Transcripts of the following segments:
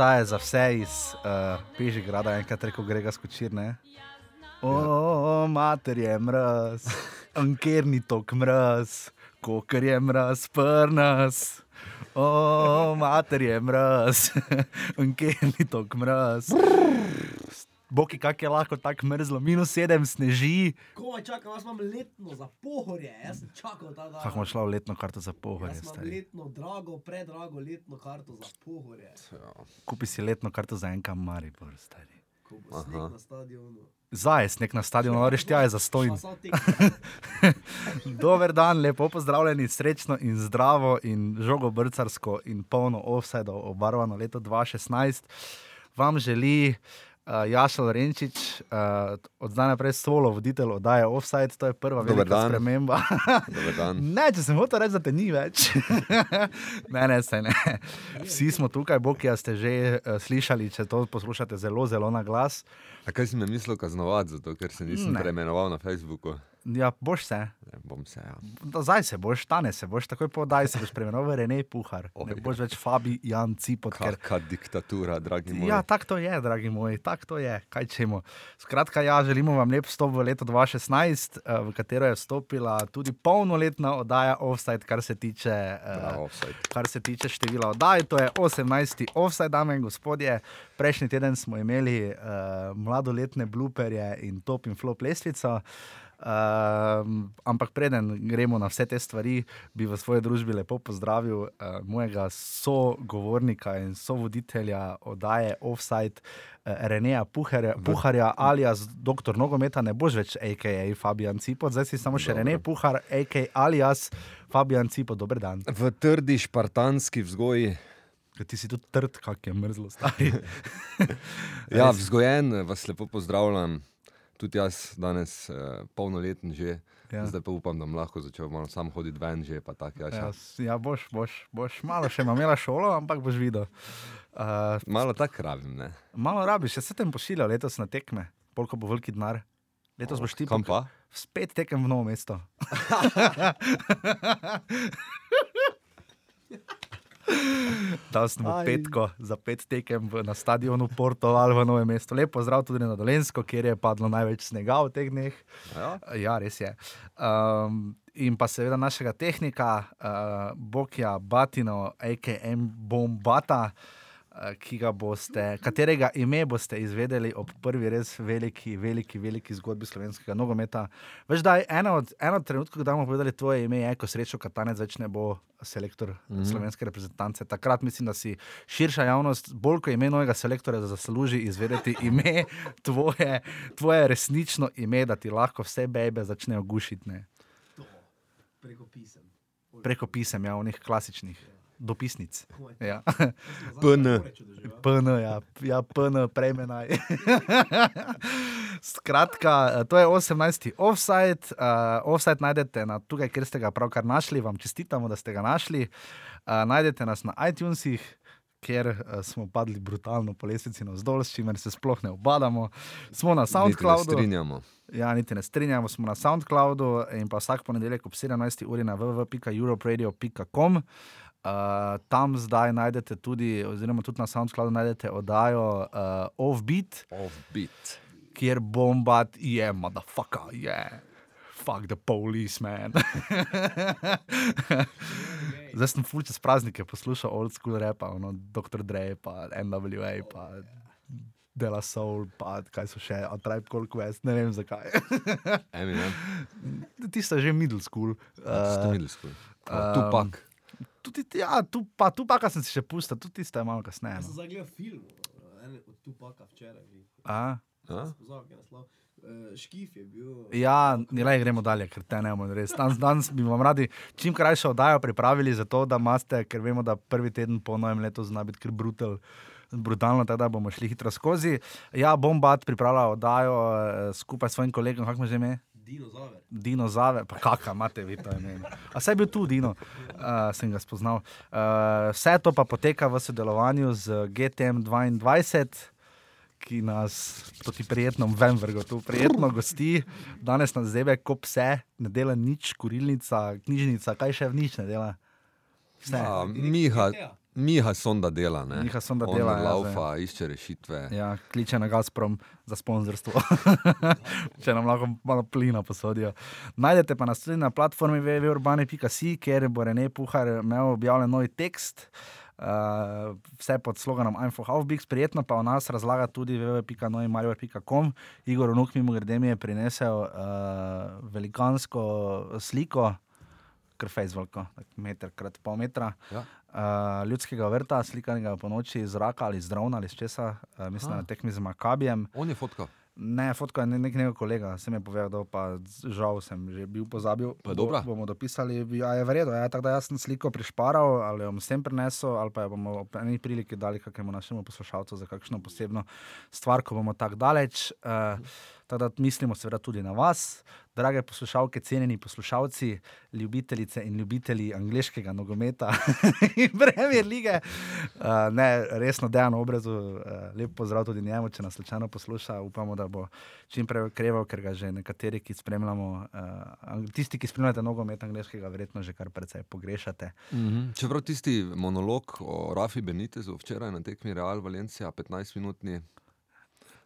ta je za vse iz uh, Pežigrada, enkrat rekel Grega skočir, ne? O, mater je mraz, anker ni tok mraz, kokr je mraz, prnas. O, mater je mraz, anker ni tok mraz. Boki, kak je lahko tako mrzlo, minus sedem sneži. Komaj čakam, jaz imam letno za pohorje, jaz sem čakal ta dan. Kako imaš šlo v letno karto za pohorje, Jaz imam stari? letno, drago, predrago letno karto za pohorje. Kupi si letno karto za en kam Maribor, stari. Ko bo sneg na stadionu. Zdaj je sneg na stadionu, reš tja je za stojn. Dober dan, lepo pozdravljeni, srečno in zdravo in žogo brcarsko in polno offside obarvano leto 2016. Vam želi uh, Jašel Renčič, uh, od zdaj naprej solo voditelj oddaje Offside, to je prva Dober velika dan. sprememba. Ne, če sem hotel reči, da te ni več. ne, ne, se ne. Vsi smo tukaj, Boki, a ste že uh, slišali, če to poslušate zelo, zelo na glas. A kaj si me mislil kaznovati, zato ker se nisem Ne. preimenoval na Facebooku? Ja, boš se. Ne, bom se, ja. Da, Zdaj se boš, stane se boš, takoj podaj se boš preimenoval Rene Puhar. Oj, Ne ja. boš več Fabi Jan Cipot, ker Kakšna diktatura, dragi moj. Ja, tako to je, dragi moji, tako to je. Kaj čemo? Skratka, ja, želimo vam lep vstop v leto 2016, eh, v katero je vstopila tudi polnoletna oddaja Offside, kar se tiče. eh, Bravo, offside. Kar se tiče števila oddaj, to je 18. offside, dame in gospodje. Prejšnji teden smo imeli uh, mladoletne blooperje in top in flop lestvico. Um, ampak preden gremo na vse te stvari, bi v svoji družbi lepo pozdravil uh, mojega sogovornika in sovoditelja oddaje Offside, uh, Reneja Puharja, Puharja alias Dr. Nogometa, ne boš več AKA Fabijan Cipot, zdaj si samo še Dobro. Rene Puhar, AKA alias Fabijan Cipot, dober dan. V trdi špartanski vzgoji, Ker ti si tudi trd, kak je mrzlo stari. ja, vzgojen, vas lepo pozdravljam. Tudi jaz danes eh, polnoleten že, Ja. zdaj pa upam, da bom lahko začel malo sam hoditi ven že. pa tako, Ja, Ja, ja. boš, boš, boš malo še imela šolo, ampak boš videl. Uh, Malo tako rabim. Ne? malo rabiš, jaz se tem pošiljal letos na tekme, koliko bo veliki denar. Letos boš ti pa? Spet tekem v novo mesto. Dal sem mu Aj. petko za pet tekem v, na stadionu Porto ali v Novem mestu. Lepo zdrav tudi na Dolensko, kjer je padlo največ snega v teh dneh. Ja? Ja, res je. Um, in pa seveda našega tehnika, uh, Bokija Batino, AKM Bombata, uh, ki ga boste, katerega ime boste izvedeli ob prvi res veliki, veliki, veliki zgodbi slovenskega nogometa. Veš, da je eno od, eno od trenutkov, ko bomo povedali tvoje ime, je, ko srečo Katanec več ne bo selektor mm -hmm. slovenske reprezentance. Takrat mislim, da si širša javnost, bolj kot ime novega selektorja, zasluži izvedeti ime, tvoje, tvoje resnično ime, da ti lahko vse bebe začnejo gušiti. Ne? Preko pisem. Preko pisem, ja, onih klasičnih. Dopisnic. Ja. PN. PN, ja, ja PN, prejmenaj. Skratka, eh, to je 18. offside. Uh, offside najdete na tukaj, kjer ste ga pravkar našli. Vam čestitamo, da ste ga našli. Uh, najdete nas na iTunesih. Ker uh, smo padli brutalno po lestvici navzdol, s čimer se sploh ne obadamo. Smo na Niti ne SoundCloudu. strinjamo. Ja, niti ne strinjamo, smo na SoundCloudu in pa vsak ponedeljek ob 17. uri na www.europradio.com. Uh, tam zdaj najdete tudi, oziroma tudi na SoundCloudu najdete oddajo uh, Offbeat, Offbeat. kjer bombat je, motherfucker, je. Yeah. Fuck the police, man. Zdaj sem full čez praznike poslušal old school rap, ono, Dr. Dre, pa NWA, pa Dela Soul, pa kaj so še, a Tribe Called Quest, ne vem zakaj. Eminem. Ti si že middle school. Uh, Uh, um, um, Tupak. Tudi, ti- ja, tu pa, tu pa, kar sem si še pustil, tudi ti ste malo kasneje. Jaz sem No. zagledal film, en od Tupaka včeraj. glih. A? A? Pozabil, kaj je naslov. Eh, Škif je bil. Ja, ne le gremo dalje, ker te ne moremo res. Danes, danes bi vam radi čim krajšo oddajo pripravili, zato da imate, ker vemo, da prvi teden po novem letu zna biti kar brutal. Brutalno, tako da bomo šli hitro skozi. Ja, Bombat pripravlja oddajo eh, skupaj s svojim kolegom, kako že ime? Dinozaver. Dino Zave, pa kakšno imate vi to ime. A saj je bil tu Dino, uh, sem ga spoznal. Uh, vse to pa poteka v sodelovanju z GTM 22. Ki nas, to ti prijetno, vem, vrgo tu, prijetno gosti. Danes nas zebe, ko pse, ne dela nič, kurilnica, knjižnica, kaj še v nič ne dela. Vse. A, Direktor Miha. Miha sonda dela, ne? Miha sonda On dela, ja, laufa, išče rešitve. Ja, kliče na Gazprom za sponzorstvo, če nam lahko malo plina posodijo. Najdete pa nas tudi na platformi www.urbane.si, kjer bo Rene Puhar imel objavljen nov tekst. Uh, vse pod sloganom I'm for Halfbix, prijetno pa o nas razlaga tudi www.noimarjor.com. Igor Unuk mimo grede mi je prinesel uh, velikansko sliko, kar fejzvolko, meter krat pol metra. Ja. Uh, ljudskega vrta, slikanega po noči iz zraka ali iz drona ali iz česa, uh, mislim, na tekmi z Makabijem. On je fotkal. Ne, fotka je ne- nek njegov kolega, sem je povedal, pa žal sem že bil pozabil. Pa dobra? bomo dopisali, ja, je vredno. Ja, tako da jaz sem sliko prišparal, ali jo bom sem prinesel, ali pa jo bomo ob eni priliki dali kakemu našemu poslušalcu za kakšno posebno stvar, ko bomo tako daleč. Uh, tako da mislimo seveda tudi na vas, drage poslušalke, cenjeni poslušalci, ljubitelice in ljubitelji angliškega nogometa in Premier lige. Uh, ne, resno, dejano obrazu, uh, lep pozdrav tudi njemu, če nas slučajno posluša. Upamo, da bo čim prej okreval, ker ga že nekateri, ki spremljamo, uh, tisti, ki spremljate nogomet angliškega, verjetno že kar precej pogrešate. Mhm. Čeprav tisti monolog o Rafi Benitezu včeraj na tekmi Real Valencija, 15-minutni.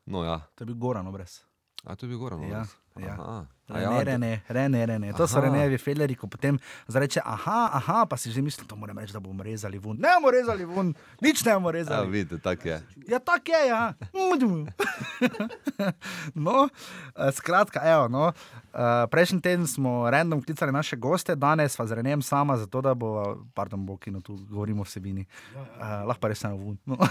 No, ja, To je bil Goran obraz. A to je bil Goran. Ja, ja. Ja, ne, da- ne, ne, ne, ne, ne. To so Aha. Renejevi feleri, ko potem zareče, aha, aha, pa si že mislim, to moram reči, da bomo rezali ven. Ne bomo rezali ven, nič ne bomo Ja, rezali. vidite, tako je. Ja, tako je, ja. no, eh, skratka, evo, no. eh, Prejšnji teden smo random klicali naše goste, danes pa z Renem sama, zato da bo, pardon, bo kino tu govorimo o vsebini. Uh, lahko pa res eno vun. No. uh,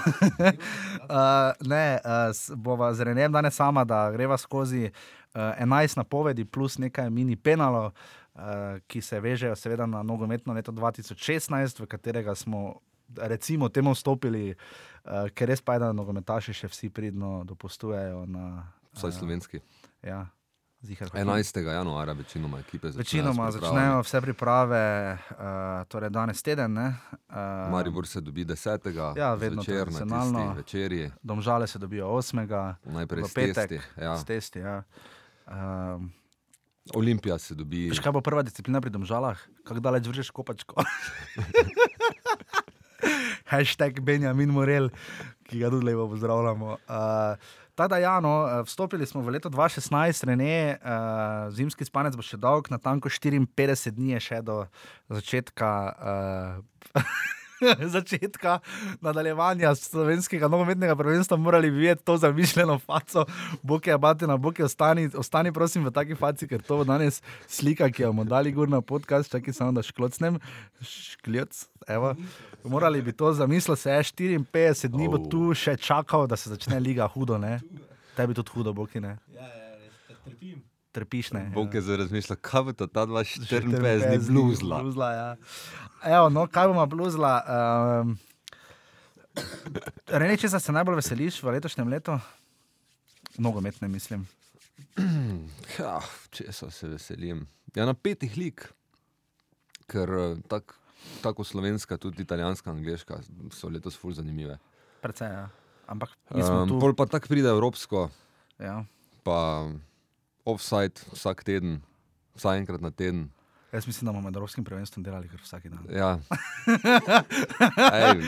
ne, uh, bova z Renem danes sama, da greva skozi uh, 11 napovedi plus nekaj mini penalov. Uh, ki se vežejo seveda na nogometno leto 2016, v katerega smo recimo temu vstopili, uh, ker res pa je, da nogometaši še vsi pridno dopustujejo na. Vsaj eh, slovenski. Ja, zihar. 11. januarja večinoma ekipe začnejo. Večinoma začnejo vse priprave, uh, torej danes teden. Ne, uh, Maribor se dobi 10. Ja, vedno zvečer, na večerji, Domžale se dobijo 8. najprej s testi. Ja. s testi. Ja. Um, Olimpija se dobi. Veš, kaj bo prva disciplina pri domžalah? Kako daleč vržeš kopačko? Hashtag Benjamin Morel, ki ga tudi lepo pozdravljamo. Uh, Tako da, ja, no, eh, vstopili smo v leto 2016, Rene, uh, zimski spanec bo še dolg, na tanko 54 dni je še do začetka. Uh, Začetka nadaljevanja slovenskega nogometnega prvenstva, morali bi videti to zamišljeno faco, Bog je batina, Bog je ostani, ostani prosim v taki faci, ker to bo danes slika, ki jo bomo dali gor na podcast, čakaj samo da šklocnem, škljoc, evo. Morali bi to zamisliti, se je 54 dni bo tu še čakal, da se začne liga hudo, ne? Tebi tudi hudo, Bog ne? Ja, ja, res, trpim. Trpiš, ne? Bog je zdaj razmišljal, kaj bo to ta 54 dni 54 bluzla. bluzla ja. Evo, no, kaj bomo bluzla? Um, Rene, če se najbolj veseliš v letošnjem letu? Nogometne, mislim. Ja, česa se veselim. Ja, na petih lik, ker eh, tako tako slovenska, tudi italijanska, angliška so letos ful zanimive. Precej, ja. Ampak mi smo Um, tu. pol pa tako pride evropsko, Ja. pa offside vsak teden, vsaj enkrat na teden. Jaz mislim, da bomo med Evropskim prvenstvom delali kar vsak dan. Ja. Ej,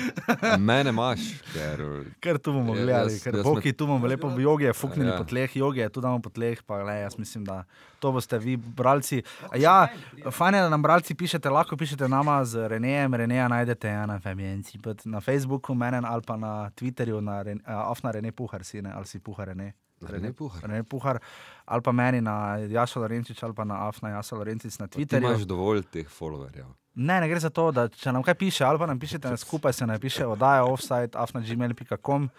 mene imaš, ker Ker tu bomo gledali, jaz- ker boki tu bomo lepo v jogi, fuknili Ja. po tleh, jogi tu damo po tleh, pa le, jaz mislim, da to boste vi, bralci. Ja, fajn je, da nam bralci pišete, lahko pišete nama z Renejem, Reneja najdete ja, na Femijenci, na Facebooku, menen ali pa na Twitterju, na uh, Afna Rene Puhar, si ne, ali si Puhar Rene. Rene Puhar. Rene Puhar, ali pa meni na Jašo Lorencič, ali pa na Afna Jašo Lorencic na Twitterju. imaš dovolj teh followerjev. Ne, ne gre za to, da če nam kaj piše, ali pa nam pišete skupaj, se nam piše oddaja offside, afnagmail.com.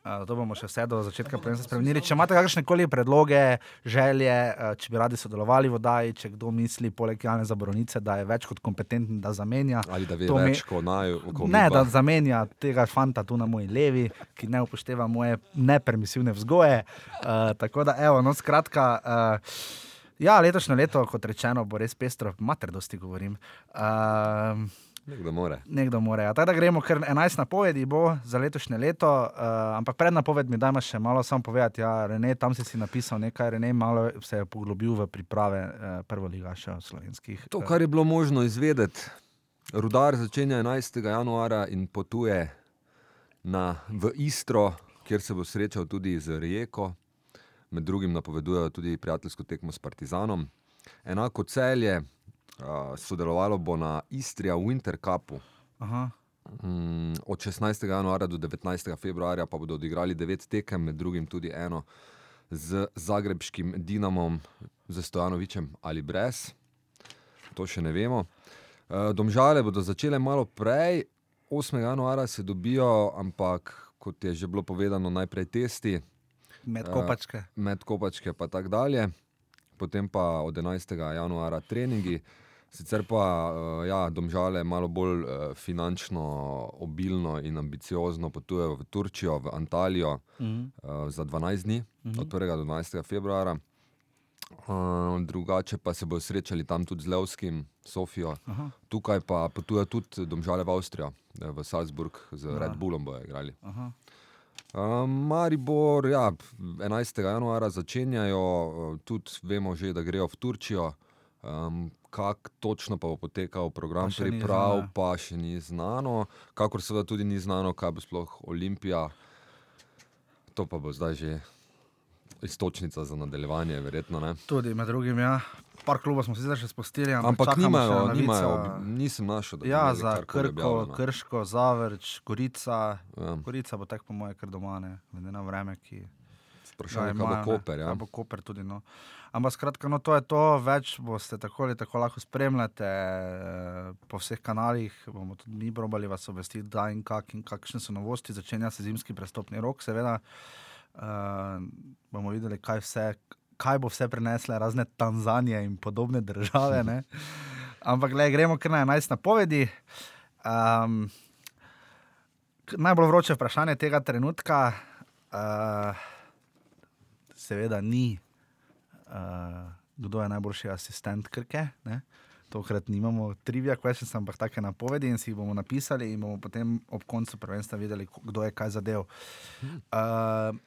Uh, to bomo še vse do začetka prvenstva spremenili. Če imate kakršne koli predloge, želje, uh, če bi radi sodelovali v oddaji, če kdo misli, poleg Jana Zaboronice, da je več kot kompetenten, da zamenja. Ali da ve To me- več kot naj. kot Ne, da zamenja tega fanta tu na moji levi, ki ne upošteva moje nepermisivne vzgoje. Uh, tako da, evo, no, skratka. Uh, Ja, letošnje leto, kot rečeno, bo res pestro, mater, dosti govorim. Uh, Nekdo more. Nekdo mora. Ja. Tako da gremo, ker 11 napovedi bo za letošnje leto, uh, ampak pred napovedmi dajmo še malo samo povedati. Ja, Rene, tam si si napisal nekaj, Rene malo se je poglobil v priprave uh, prvoligaša slovenskih. To, kar je bilo možno izvedeti, Rudar začenja 11. januarja in potuje na, v Istro, kjer se bo srečal tudi z Rijeko. Med drugim napovedujejo tudi prijateljsko tekmo s Partizanom. Enako celje, uh, sodelovalo bo na Istrija Winter Cupu. Aha. Mm, od 16. januarja do 19. februarja pa bodo odigrali devet tekem, med drugim tudi eno z zagrebskim Dinamom, z Stojanovičem ali brez. To še ne vemo. Eh, Domžale bodo začele malo prej, 8. januarja se dobijo, ampak kot je že bilo povedano, najprej testi, Med Ja. kopačke. med kopačke pa tako dalje, potem pa od 11. januarja treningi. Sicer pa eh, ja, domžale malo bolj eh, finančno obilno in ambiciozno potujejo v Turčijo, v Antalijo Mhm. eh, za 12 dni, od 1. do 12. februarja. Uh, drugače pa se bodo srečali tam tudi z Levskim, Sofijo. Aha. Tukaj pa potujejo tudi domžale v Avstrijo, v Salzburg, z Ja. Red Bullom bojo igrali. Aha. Uh, Maribor, ja, 11. januarja začenjajo, uh, tudi vemo že, da grejo v Turčijo. Um, kak točno pa bo potekal program Pa priprav, znano. pa še ni znano. Kakor seveda tudi ni znano, kaj bo sploh Olimpija. To pa bo zdaj že istočnica za nadaljevanje, verjetno ne. Tudi med drugim, ja. Par klubov smo sicer še spustili, ampak, Ampak čakamo še nimajo, nimajo, nisem našel, da Ja, za Krko, objavljeno. Krško, Zavrč, Gorica. Ja. Gorica bo tako po moje kar doma, ne, glede na vreme, ki Vprašanje, ga kaj bo. Koper. Ja. Kaj bo Koper tudi. No. Ampak skratka, no, to je to, več boste tako ali tako lahko spremljate eh, po vseh kanalih. Bomo tudi mi probali vas obvestiti, da in, kak in kakšne so novosti. Začenja se zimski prestopni rok, seveda. Uh, bomo videli, kaj, vse, kaj bo vse prenesle razne Tanzanije in podobne države. ne. Ampak le, gremo kar na 11 napovedi. Um, najbolj vroče vprašanje tega trenutka, uh, seveda, ni, uh, kdo je najboljši asistent Krke. Ne? Tokrat nimamo trivia questions, ampak take napovedi in si jih bomo napisali, in bomo potem ob koncu prvenstva videli, kdo je kaj zadev. Uh,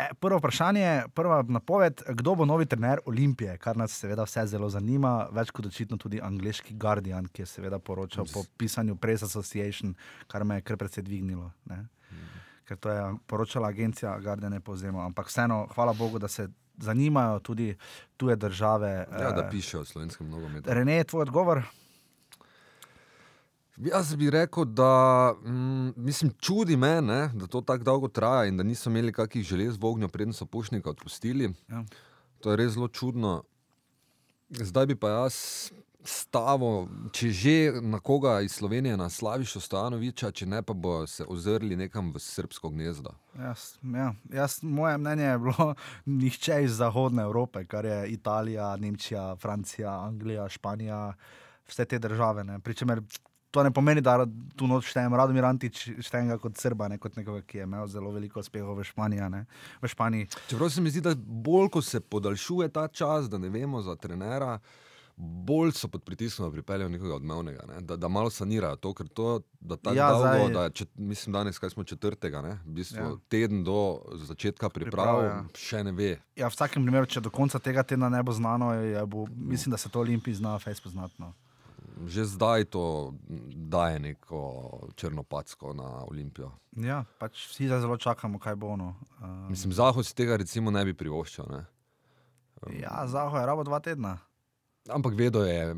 E, Prvo vprašanje, prva napoved, kdo bo novi trener Olimpije, kar nas seveda vse zelo zanima, več kot očitno tudi angliški Guardian, ki je seveda poročal po pisanju Press Association, kar me je kar precej dvignilo. Ne? Ker to je poročala agencija Guardian, je povzemal. Ampak vseeno, hvala Bogu, da se zanimajo tudi tuje države. Ja, da eh, pišejo o slovenskem nogometu. Rene, tvoj odgovor? Jaz bi rekel, da mm, mislim, čudi me, ne, da to tako dolgo traja in da niso imeli kakih želez v ognju, preden so pušnika odpustili. Ja. To je res zelo čudno. Zdaj bi pa jaz stavil, če že na koga iz Slovenije, na Slaviša Stojanoviča, če ne pa bo se ozrli nekam v srbsko gnezdo. Jaz, ja, jaz, moje mnenje je bilo nihče iz Zahodne Evrope, kar je Italija, Nemčija, Francija, Anglija, Španija, vse te države. Ne. Pričemer, to ne pomeni, da tu noč štejem Radomir Antič, štejem ga kot Srba, ne kot nekoga, ki je imel zelo veliko uspehov v Španiji. Ne. V Španiji. Čeprav se mi zdi, da bolj ko se podaljšuje ta čas, da ne vemo za trenera, bolj so pod pritiskom, da pripeljejo nekoga odmevnega, ne? da, da malo sanirajo to, ker to, da tako Ja, ja, dolgo, zdaj- da je, če, mislim, danes, kaj smo četrtega, ne? v bistvu Ja. ja. teden do začetka priprav, Priprav, ja. ja. še ne ve. Ja, v vsakem primeru, če do konca tega tedna ne bo znano, je, bo, mislim, da se to Olimpiji zna fejs poznatno. Že zdaj to daje neko črnopacko na Olimpijo. Ja, pač vsi zdaj zelo čakamo, kaj bo ono. Um, Mislim, Zahod si tega recimo ne bi privoščil. Ne? ja, Zaho je rabo dva tedna. Ampak vedo je,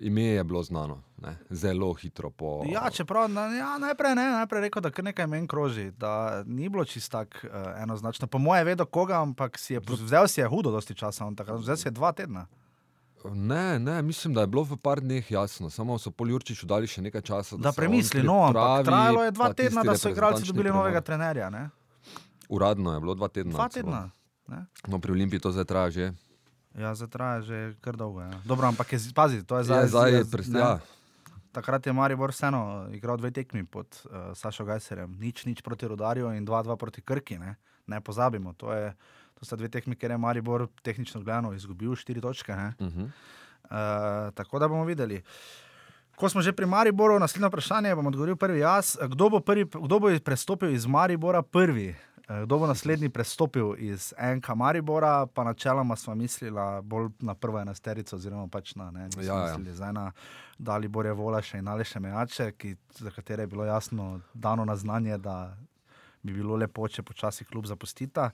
ime je bilo znano, ne? zelo hitro po. Ja, čeprav na, ja, najprej ne, najprej rekel, da kar nekaj meni kroži, da ni bilo čist tako uh, enoznačno. Po mojem, vedo koga, ampak si je vzel si je hudo, dosti časa, takrat, vzel si je dva tedna. Ne, ne, mislim, da je bilo v par dneh jasno, samo so Poljurčiču dali še nekaj časa. Da on premisli, no, ampak trajalo je dva tedna, da so igralci dobili premor. novega trenerja. Ne? Uradno je bilo dva tedna. Dva tedna. No, pri Olimpiji to zdaj traja že. Ja, zdaj traja že kar dolgo. Ja. Dobro, ampak je, pazi, to je Zdaj, zdaj. zdaj je ne. ja, Takrat je Maribor vseeno igral dve tekmi pod uh, Sašo Gajserjem, nič, nič proti Rudarju in 2-2 proti Krki. Ne, ne pozabimo, to, je, to sta dve tekmi, ker je Maribor tehnično gledano izgubil štiri točke. Ne. uh -huh. Uh, tako da bomo videli. Ko smo že pri Mariboru, naslednje vprašanje bom odgovoril prvi jaz. Kdo bo, prvi, kdo bo prestopil iz Maribora prvi? Eh, Kdo bo naslednji prestopil iz NK Maribora, pa načeloma smo mislili bolj na prvo enajsterico, oziroma pač na ne, Ja, ja. mislili zdaj na Dali Borja Volaše in Aleše Mejače, ki, za katere je bilo jasno dano na znanje, da bi bilo lepo, če počasi klub zapustita.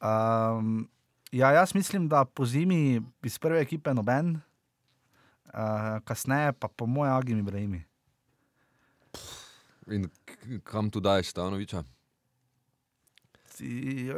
Um, ja, jaz mislim, da po zimi iz prve ekipe noben, uh, kasneje pa po mojem Agim Ibrahimi. In kam tu daješ Stanoviča? Ti,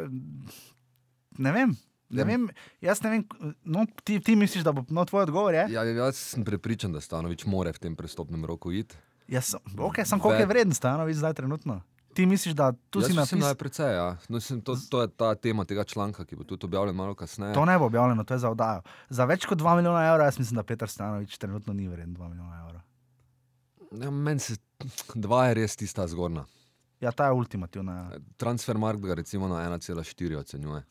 ne vem. Ne Ja. vem, jaz ne vem, no, ti, ti misliš, da bo no, tvoj odgovor? Je? Ja, jaz sem prepričan, da Stanovič more v tem prestopnem roku iti. Jaz sem, okay, sem koliko je vreden stanovič zdaj trenutno. Ti misliš, da tu Jaz si mislim, da napisal? je precej. Ja. No, mislim, to, to je ta tema tega članka, ki bo tudi objavljen malo kasneje. To ne bo objavljeno, to je za oddajo. Za več kot 2 milijona evrov, jaz mislim, da Petr Stanovič trenutno ni vreden 2 milijona evrov. Ja, Meni se dva je res tista zgornja. Ja, ta je ultimativna. Ja. Transfermarkt ga recimo na 1,4 ocenjuje.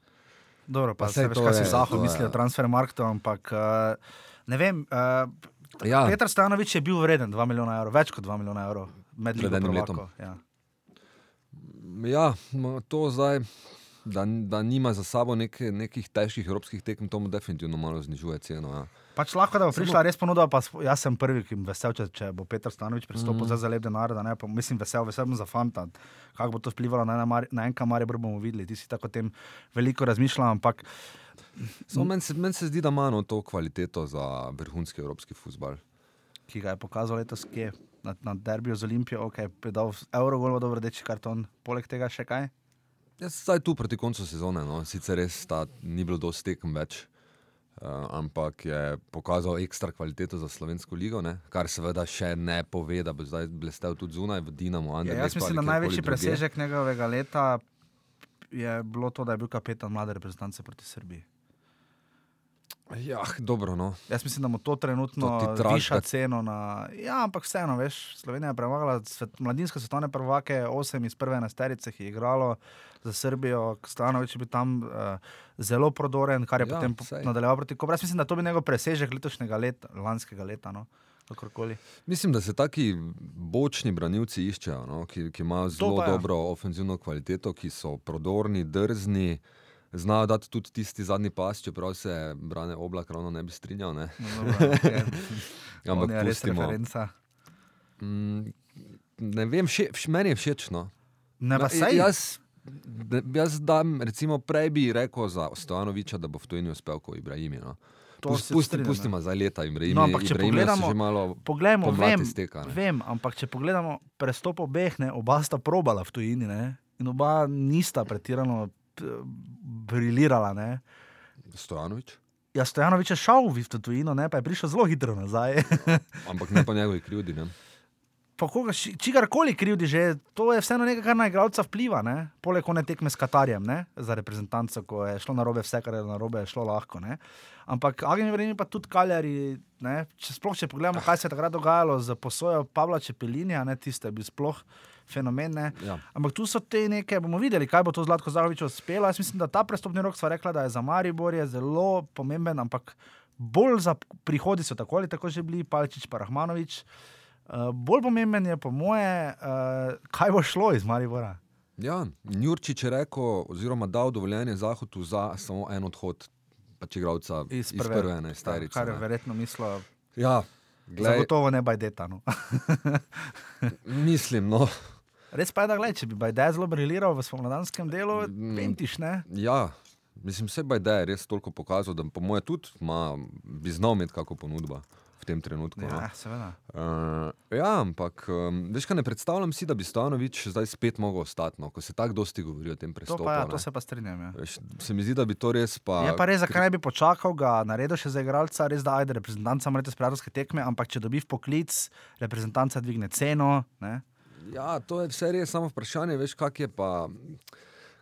Dobro, pa Pa se veš, kaj si je- Zaho to je- misli o transfermarktu, ampak uh, ne vem. Uh, Ja. Petr Stanovič je bil vreden 2 milijona evrov, več kot 2 milijona evrov med Ligo prvakov, letom. Ja. Ja, to zdaj, da, da nima za sabo neke, nekih težkih evropskih tekem, to mu definitivno malo znižuje ceno. Ja. Pač lahko, da bo prišla res ponudba, pa jaz sem prvi, ki bom vesel, če, če bo Petr Stanovič pristopil mm. Mhm. za lep denar. da Ne, pa, mislim, vesel, vesel bom za fanta. Kako bo to vplivalo na, Mar- na enka Maribor, bomo videli. Ti si tako o tem veliko razmišljal, ampak Samo Meni se, men se zdi, da ima no to kvaliteto za vrhunski evropski futbal. ki ga je pokazal letos, kje na, na derbiju z Olimpijo, ok, je dal Eurogol, dobro rdeči karton, poleg tega še kaj. Jaz zdaj tu proti koncu sezone, no, sicer res ta, ni bilo dosti tekem več, uh, ampak je pokazal ekstra kvaliteto za slovensko ligo, ne, kar seveda še ne pove, da bo zdaj blestev tudi zunaj v Dinamo. Ja, Anderlechtu jaz mislim, da največji presežek njegovega leta je bilo to, da je bil kapetan mlade reprezentance proti Srbiji. Ja, dobro, no. Jaz mislim, da mu to trenutno To viša ceno. Na... Ja, ampak vseeno, veš, Slovenija je premagala svet, mladinske svetovne prvake, osem iz prve enajsterice, ki je igralo za Srbijo. Stanovič je bil tam uh, zelo prodoren, kar je Ja, potem sej. nadaljeval proti Kobra. Jaz mislim, da to bi njegov presežek letošnjega leta, lanskega leta. No? Kakorkoli. Mislim, da se taki bočni branilci iščejo, no, ki, ki imajo zelo ja. dobro ofenzivno kvaliteto, ki so prodorni, drzni. Znajo dati tudi tisti zadnji pas, čeprav se brane oblak ravno ne bi strinjal. Ne? No, dobro, okay. Ampak je pustimo. referenca. Mm, ne vem, še, meni je všeč. No. Ne, pa sej, jaz, jaz dam, recimo, prej bi rekel za Stojanoviča, da bo v tujini uspel kot Ibrahim. No. Pust, pusti, pustimo za leta Ibrahim. No, ampak če pogledamo- že malo pomlad vem, izteka, ne. vem, ampak če pogledamo prestop obeh, ne, oba sta probala v tujini ne, in oba nista pretirano p- briljirala. Ne. Stojanovič. Ja, Stojanovič je šel v tujino, ne, pa je prišel zelo hitro nazaj. Ampak ne pa njegovi krivdi. Ne? pa koga, či- čigarkoli krivdi že, to je vseeno nekaj, kar na igralca vpliva. Ne. Poleg one tekme s Katarjem, ne, za reprezentanco, ko je šlo na robe, vse, kar je na robe, je šlo lahko. Ne. Ampak Agni Vreni pa tudi Kaljari, ne, če sploh če pogledamo, kaj se je takrat dogajalo z posojo Pavla Čepelinja, ne, tiste bil sploh fenomen. Ne. Ja. Ampak tu so te neke, bomo videli, kaj bo to Zlatko Zahovič uspelo. Jaz mislim, da ta prestopni rok sva rekla, da je za Maribor je zelo pomemben, ampak bolj za prihodi so tako ali tako že bili, Palčič pa Rahmanovič. Uh, bolj pomemben je, po moje, uh, kaj bo šlo iz Maribora. Ja, Njurčič je rekel, oziroma dal dovoljenje Zahodu za samo en odhod, pač igralca iz, iz prve enajsterice. Kar je ne. verjetno mislil, Ja, glej, zagotovo ne Bajdeta. No. mislim, no. Res pa je, da gled, če bi Bajdej zelo briliral v spomladanskem delu, Mm. pentiš, ne? Ja, mislim, se Bajde je res toliko pokazal, da po moje tudi ima, bi znal imeti kako ponudbo v tem trenutku. no. Ja, seveda. Uh, ja, ampak um, veš, kaj ne predstavljam si, da bi Stanovič zdaj spet mogel ostati, no, ko se tako dosti govori o tem To, prestopu. pa, ja, to se pa strinjam. Ja. Veš, se mi zdi, da bi to res pa. Je pa res, zakaj ne bi počakal, ga naredil še za igralca, res da ajde reprezentanca, morate sprejeti tekme, ampak če dobi v poklic, reprezentanca dvigne ceno. Ne? Ja, to je vse res, samo vprašanje, veš, kak je pa.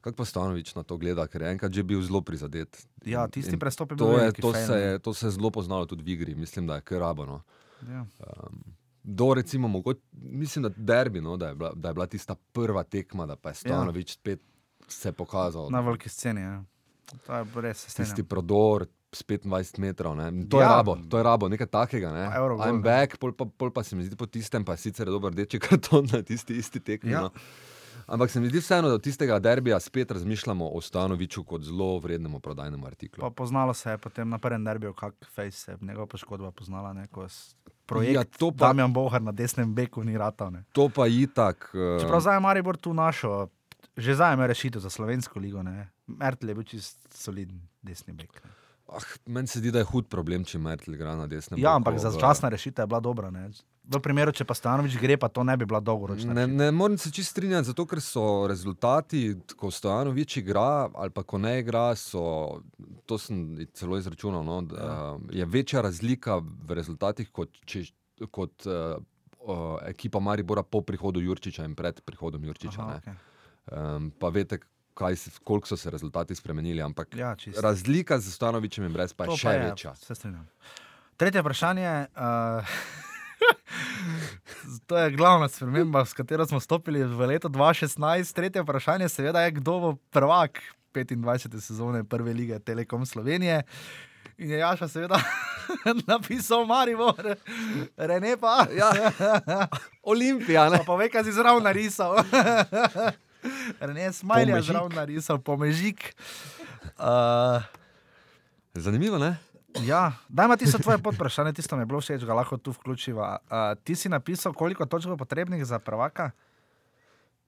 Kako pa Stanovič na to gleda, ker je enkrat že bil zelo prizadet. Ja, tisti prestop je bil To, je, to, se je, to se je zelo poznalo tudi v igri, mislim, da je kar rabano. Ja. Do recimo, mogoč, mislim, da derbi, no, da, je bila, da je bila tista prva tekma, da je Stanovič ja. spet se pokazal. Na veliki sceni. Ja. To je res, tisti prodor. s 25 metrov, ne. to, ja. je rabo, to je rabo, nekaj takega. Ne. Eurogol, I'm back, pol pa, pol pa se mi zdi po tistem, pa je sicer dober rdeči karton na tisti isti tekmi. Ja. No. Ampak se mi zdi vseeno, da od tistega derbija spet razmišljamo o Stanoviču kot zelo vrednemu prodajnemu artiklu. Pa poznalo se je potem na prvem derbiju, kak face se je njegova poškodba poznala. Ne, projekt Ja, to pa- Damjan Bohar na desnem beku ni ratal. Ne. To pa itak. eh, Čeprav zdaj je Maribor tu našel, že zdaj ima rešitev za slovensko ligo. ne. Mertel je bil čist soliden desni bek. Ne. Ah, meni se zdi, da je hud problem, če Mertel igra na desnem. Ja, ampak v- začasna rešitev je bila dobra. Ne. V primeru, če pa Stanovič gre, pa to ne bi bila dolgoročna. Ne, ne morem se čist strinjati, zato ker so rezultati, ko Stojanovič igra ali pa ko ne igra, so, to sem celo izračunal, no, da ja. je večja razlika v rezultatih kot, če, kot uh, uh, ekipa Maribora po prihodu Jurčiča in pred prihodom Jurčiča. Aha, Aha, okay. um, pa veste, kaj, koliko so se rezultati spremenili, ampak Ja, čisto. razlika z Stojanovičem in brez pa je To še pa je, večja. Se strinjam. Tretje vprašanje. Uh, to je glavna sprememba, s katero smo stopili v leto 2016. Tretje vprašanje, seveda, je, kdo bo prvak 25. sezone Prve lige Telekom Slovenije. In je Jaša, seveda, napisal Maribor, Rene pa. Ja, Olimpija, ne? Pa pove, kaj si zraven narisal. Rene je smajlja Pomežik. zraven narisal, pomežik. Uh, Zanimivo, ne? Ja, dajmo tisto tvoje podprašanje, tisto mi je bilo všeč, ga lahko tu vključiva. Uh, ti si napisal, koliko točk bo potrebnih za prvaka?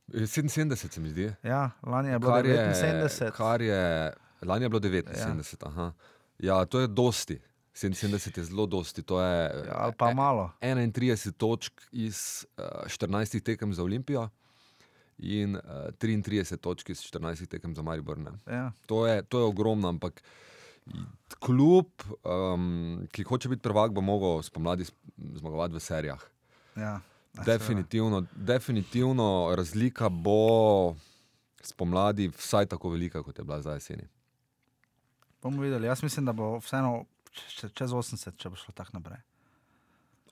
77 se mi zdi. Ja, lani je bilo Kar je, 79. kar je, lani je bilo 79. Ja. Ja, to je dosti. 77 je zelo dosti. To je Ja, ali pa malo. 31 točk iz uh, 14 tekem za Olimpijo in uh, 33 točk iz 14 tekem za Maribor. Ne. Ja. To je, to je ogromno, ampak kljub, um, ki hoče biti prvak, bo mogel spomladi sp- zmagovati v serijah. Ja. Definitivno, definitivno razlika bo spomladi vsaj tako velika, kot je bila zdaj jeseni. Bomo videli. Jaz mislim, da bo vseeno če- čez 80, če bo šlo tako naprej.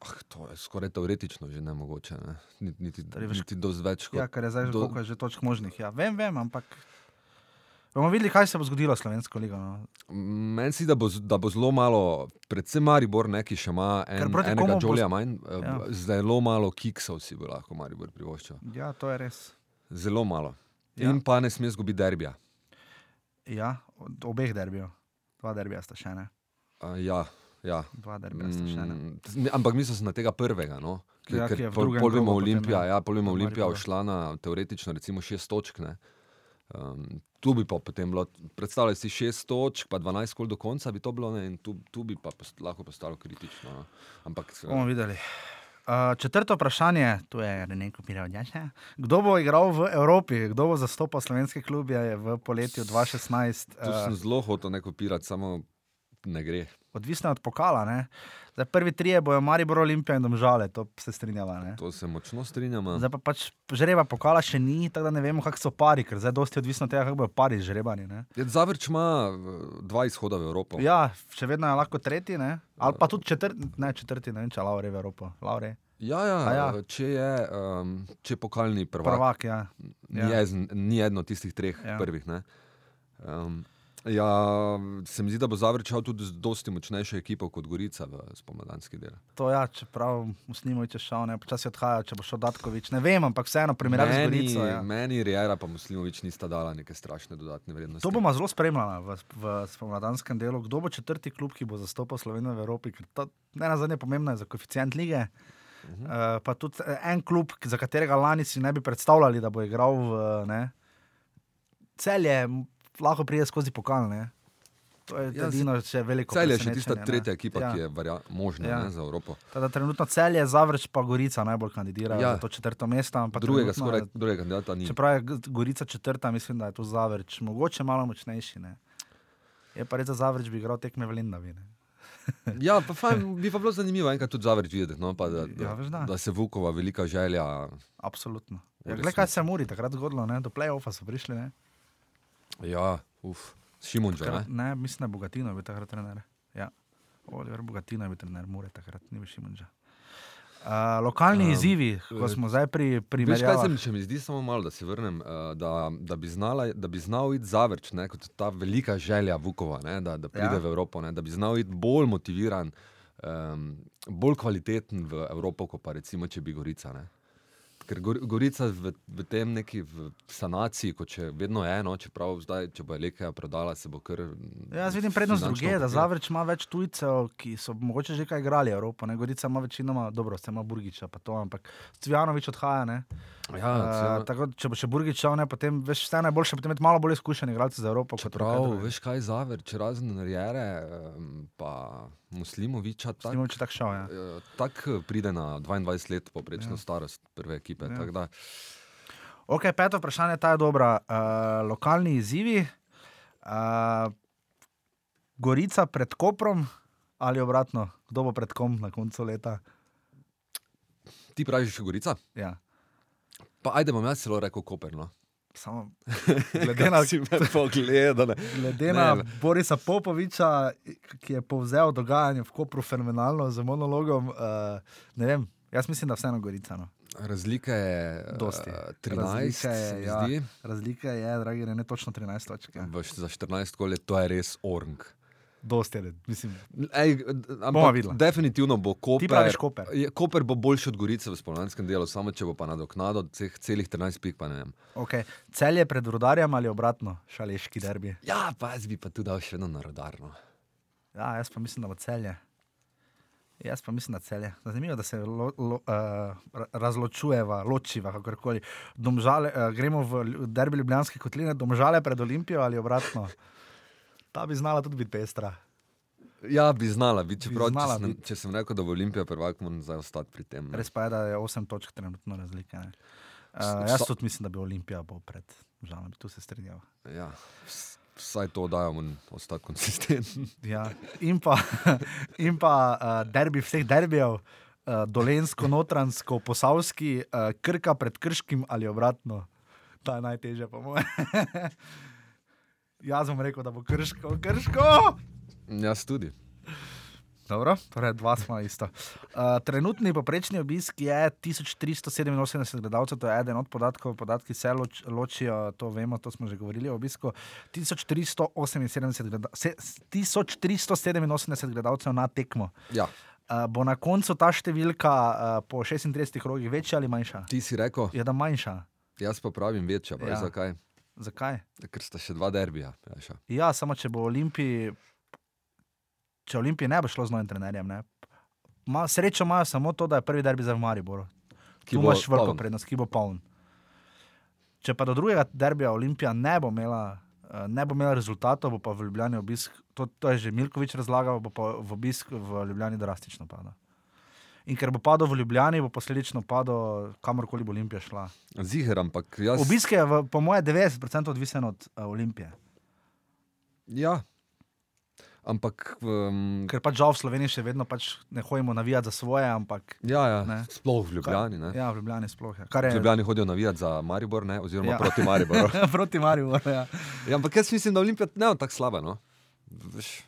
Ah, to je skoraj teoretično že ne mogoče. Ne? Niti, niti, Torej, veš- niti dosti več. Kot, Ja, ker je zdaj že do- koliko je že točk možnih. Ja, vem, vem, ampak bomo videli, kaj se bo zgodilo s slovensko ligo. No. Meni se zdi, da bo, da bo zelo malo, predvsem Maribor, ne, ki še ima en, enega komu bo- manj, Ja. ja. zelo malo kiksov si bo lahko Maribor privoščil. Ja, to je res. Zelo malo. Ja. In pa ne sme zgubiti derbija. Ja, obeh derbijev. Dva derbija sta še ne. Uh, ja, ja. Dva derbija sta še ne. Mm, ampak mi smo se na tega prvega. No? Ker, Ja, ker je v pol, drugem pol vemo, krogu potem, Olimpija, ja. ja, pol vemo, V Olimpija šla na teoretično recimo šest točk. Ne? Um, tu bi pa potem bilo, predstavljaj si šest točk, pa 12 kol do konca bi to bilo, ne? in tu, tu bi pa post, lahko postalo kritično. No? Ampak Bomo videli. Uh, četrto vprašanje, tu je Reneko Piravnjača. Kdo bo igral v Evropi, kdo bo zastopal slovenske klube v poletju 2016? tu sem Uh, zelo hotel ne kopirati, samo ne gre. Odvisno je od pokala. Ne? Zdaj, prvi trije bojo Maribor, Olimpija in Domžale, to se strinjava. Ne? To se močno strinjamo. Zdaj pa pač žreba pokala še ni, tako da ne vemo, kako so pari, ker zdaj dosti odvisno od tega, kako bojo pari žrebani. Ja, Zavrč ima dva izhoda v Evropo. Ja, še vedno je lahko tretji, ne? ali pa tudi četrti, ne četrti, ne vem, če Laure v Evropo. Laure, Ja, ja, A ja. Če je um, če je pokalni prvak, prvak, ja. Ni, Ja. ja. ni eno tistih treh ja. prvih. Ne? Um, ja, se mi zdi, da bo Zavrčal tudi z dosti močnejšo ekipo kot Gorica v spomladanski del. To ja, čeprav Muslimovič je šel, ne, počasi odhaja, če bo šel Datkovič. Ne vem, ampak vseeno primerjavi z Gorico. Ja. meni Rijera pa Muslimovič nista dala neke strašne dodatne vrednosti. To bomo zelo spremljali v, v spomladanskem delu. Kdo bo četrti klub, ki bo zastopal Slovenijo v Evropi? Ker to ne na zadnje pomembno je za koeficient lige. Uh -huh. uh, pa tudi eh, en klub, za katerega lani si ne bi predstavljali, da bo igral v ne, celje, m, lahko pride skozi pokal. Ne. To je Ja, edino, če je veliko. Celje je še tista tretja ekipa, Ja. ja. ki je varja, možna Ja. ja. ne, za Evropo. Tada, trenutno celje, Zavrč pa Gorica najbolj kandidirajo ja. Ja. za to četrto mesto. Drugega, skoraj, drugega kandidata ni. Čeprav je Gorica četrta, mislim, da je to Zavrč, mogoče malo močnejši. Ne. Je pa res za Zavrč bi igral tekme v Lendavi. Ja, pa fajn, bi pa bilo zanimivo enkrat tudi Zavrč videti. No, pa da, da, Ja, veš da. da se Vukova velika želja. Absolutno. Ja. Glej, kaj se je Muri takrat zgodilo, ne? do play-offa so prišli. Ne, Ja, uf, Šimunča. Ne? ne mislim, da je Bogatino je bil takrat trener. Ja. Oliver Bogatino je bil trener Mure, takrat ni bil Šimunča. Uh, lokalni um, izzivi, ko smo zdaj pri Veš, kaj se mi, če mi zdi samo malo, da se vrnem, uh, da, da, bi znala, da bi znal iti zavrč, ne, kot ta velika želja Vukova, ne, da, da pride ja. v Evropo, ne, da bi znal iti bolj motiviran, um, bolj kvaliteten v Evropo, kot pa recimo, če bi Gorica. Ne. Ker Gor, Gorica v, v tem neki v sanaciji, kot če vedno je, no, čeprav zdaj, če bo Lekija prodala, se bo kar. Ja, Jaz vidim prednost druge, da. Zavrč ima več tujcev, ki so mogoče že kaj igrali Evropo. Ne? Gorica ima večinoma, dobro, se ima Burgiča, pa to, ampak Cvjanovič odhaja. Ne? Ja, Uh, tako, če bo še Burgič šel, ne, potem veš, vse najboljše, potem imeti malo bolj izkušene igralce za Evropo. kot Čeprav, kaj veš kaj, Zavrč, razen Rjere, pa Muslimoviča, tak, Slimovič je tak šel. Ja. eh, tak eh, pride na 22 let poprečno ja. starost prve ekipe. Ja. Ja. Da, Ok, peto vprašanje, ta je dobra. Uh, lokalni izzivi. Uh, Gorica pred Koprom ali obratno, kdo bo pred kom na koncu leta? ti praviš Gorica? Ja. Pa ajde, bom jaz celo rekel Koper. No. Samo glede na, pogledal. glede na Ne, Borisa Popoviča, ki je povzel dogajanje v Kopru fenomenalno z monologom. Uh, ne vem, jaz mislim, da vseeno Gorica. No. Razlika je Dosti. eh, 13, Razlika je, ja. Razlika je, dragi, ne točno 13 točk. Ja. Za 14 let to je res orang. Dosti je, mislim. Ej, ampak definitivno bo Koper. praviš Koper. Je, Koper bo boljši od Gorice v spomladanskem delu, samo če bo pa nadoknadil ceh, celih 13 pik, pa ne vem. Okay. Cel je pred rudarjem ali obratno, šaleški derbi. Ja, pa jaz bi pa tu dal še eno narodarno. Ja, jaz pa mislim, da bo celje. Jaz pa mislim, da celje. Zanimivo, da se lo, lo, uh, razločujeva, ločiva, kakorkoli. Domžale, uh, gremo v derbi Ljubljanske kotline, domžale pred Olimpijo ali obratno. Ta bi znala tudi biti pestra. Ja, bi znala biti, Bi čeprav če, znala sem, biti. če sem rekel, da bo Olimpija prvak, moram zdaj ostati pri tem. ne. Res pa je, da je 8 točk trenutno razlike. ne. Uh, jaz so- tudi mislim, da bi Olimpija bo pred žalami, tu se strinjava. Ja, vs- vsaj to dajemo in ostati konsistenten. Ja. In pa, in pa uh, derbi vseh derbijev, uh, dolensko, notransko, posavski, uh, krka pred krškim ali obratno. Ta je najtežje, po mojem. Jaz bom rekel, da bo krško, krško. Jaz tudi. Dobro, torej dva smo isto. Uh, trenutni poprečni obisk je 1387 gledalcev, to je eden od podatkov, podatki se loč, ločijo, to vemo, to smo že govorili o obisku. 1378 gleda, se, 1387 gledalcev na tekmo. Ja, Uh, bo na koncu ta številka uh, po 36 rogih večja ali manjša? ti si rekel, Je da manjša. jaz pa pravim večja. Ja. Ja. Zakaj? Zakaj? Ker sta še dva derbija. Jaša. Ja, samo če bo Olimpiji, če Olimpiji ne bo šlo z novim trenerjem. Ne? Ma, srečo imajo samo to, da je prvi derbi za v Mariboru. Ki Tu bo imaš veliko prednost, ki bo poln. Če pa do drugega derbija Olimpija ne bo imela, eh, ne bo imela rezultatov, bo pa v Ljubljani obisk, to, to je že Milkovič razlagal, bo pa v obisk v Ljubljani drastično padal. In ker bo padel v Ljubljani, bo posledično padel kamorkoli bo Olimpija šla. Ziger, ampak jaz. Obisk je, v, po mojem, 90% odvisen od uh, Olimpije. Ja. Ampak. Um, Ker pač žal v Sloveniji še vedno pač ne hodimo navijati za svoje, ampak ja, ja, Ne. sploh v Ljubljani. Ne? ja, v Ljubljani sploh je. Kar je V Ljubljani hodijo navijati za Maribor, ne? oziroma Ja. ja. proti Mariboru. proti Mariboru. Ja. Ja, ampak jaz mislim, da Olimpija ne bo tako slaba. No?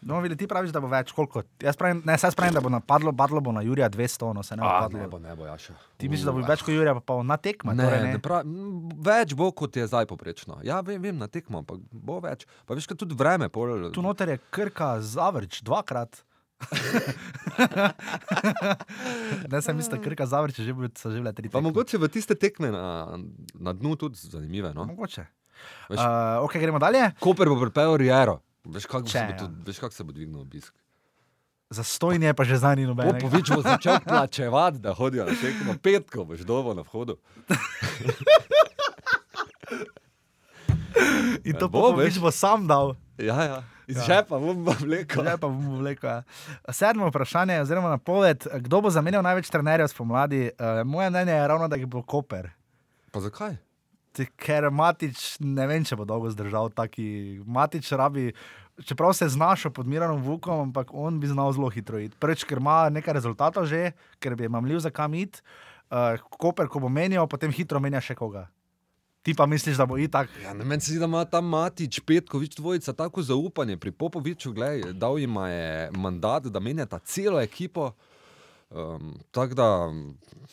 No, vidi, ti praviš, da bo več, koliko. Jaz pravim, ne, saj pravim, da bo napadlo, padlo bo na Jurija 200, no se ne bo padlo. ne bo, ne bo, Jaša. Ti misliš, da bo več kot Jurija, pa, pa na tekma? Ne, torej ne. Ne prav, m, več bo, kot je zdaj poprečno. Ja, vem, vem na tekmo, ampak bo več. Pa veš, kaj tudi vreme. Pol, Tu noter je krka zavrč dvakrat. ne, sem mislil, krka zavrč, že bi so že bile tri. pa mogoče v tiste tekme na, na dnu tudi zanimive. No? Mogoče. Veš- Uh, ok, gremo dalje. Koper bo pripeljal Riero. Veš, kako se, ja. kak se bo dvignil obisk. Za stojnje pa že zdaj ni nobenega. Popovič bo začel plačevati, da hodijo na tekmo. Petko boš dobo na vhodu. In to bo, veš. bo sam dal. Ja, ja. Iz Ja. žepa bom vlekel. Zdaj pa bomo vlekel. Ja. Sedmo vprašanje, oziroma napoved, kdo bo zamenjal največ trenerjev spomladi? Uh, moje mnenje je ravno, da jih bo Koper. Pa zakaj? Ker Matič ne vem, če bo dolgo zdržal taki. Matič rabi, čeprav se je znašel pod Miranom Vukom, ampak on bi znal zelo hitro iti. Prvič, ker ima nekaj rezultatov že, ker bi imel za kam iti. Uh, Koper, ko bo menjal, potem hitro menja še koga. Ti pa misliš, da bo itak. Ja, ne, meni se zdi, da ima ta Matič, Petkovič, dvojica tako zaupanje pri Popoviču, gledaj, dal jim je mandat, da menjata celo ekipo. Um, tako da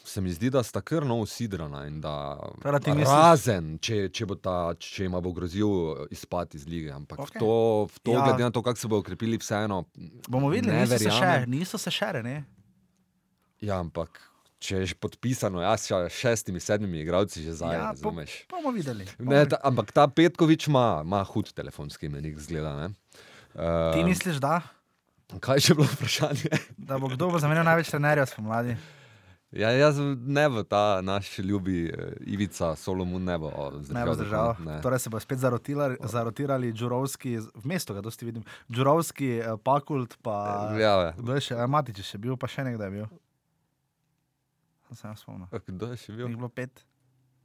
se mi zdi, da sta kar nov sidrana in da ti misliš- razen, če, če, bo ta, če jim bo grozil izpad iz lige. Ampak okay. to, v to Ja. glede na to, kako se bo okrepili, vseeno. Bomo videli, niso se, še, verjamem. niso se še, ne? Ja, ampak če je podpisano, jaz s šestimi, sedmimi igralci že zdaj, Ja, razumeš. Pa bomo videli. Ne, ta, ampak ta Petkovič ima, ima hud telefonski imenik, zgleda. Ne? Ti Uh, misliš, da, kaj je še bilo vprašanje? da bo kdo bo zamenjal največ trenerjev spomladi? Ja, jaz ne bo ta naš ljubi uh, Ivica Solomon ne bo zdržal. Ne bo zdržal. Ne. Torej se bo spet zarotirali, zarotirali Džurovski, v mestu ga dosti vidim. Džurovski, eh, Pakult, pa. Ja, ja. Kdo je še, eh, Matič je še bil, pa še nekdo je bil. Se ne spomnim. Kdo je še Jih bil? bilo pet.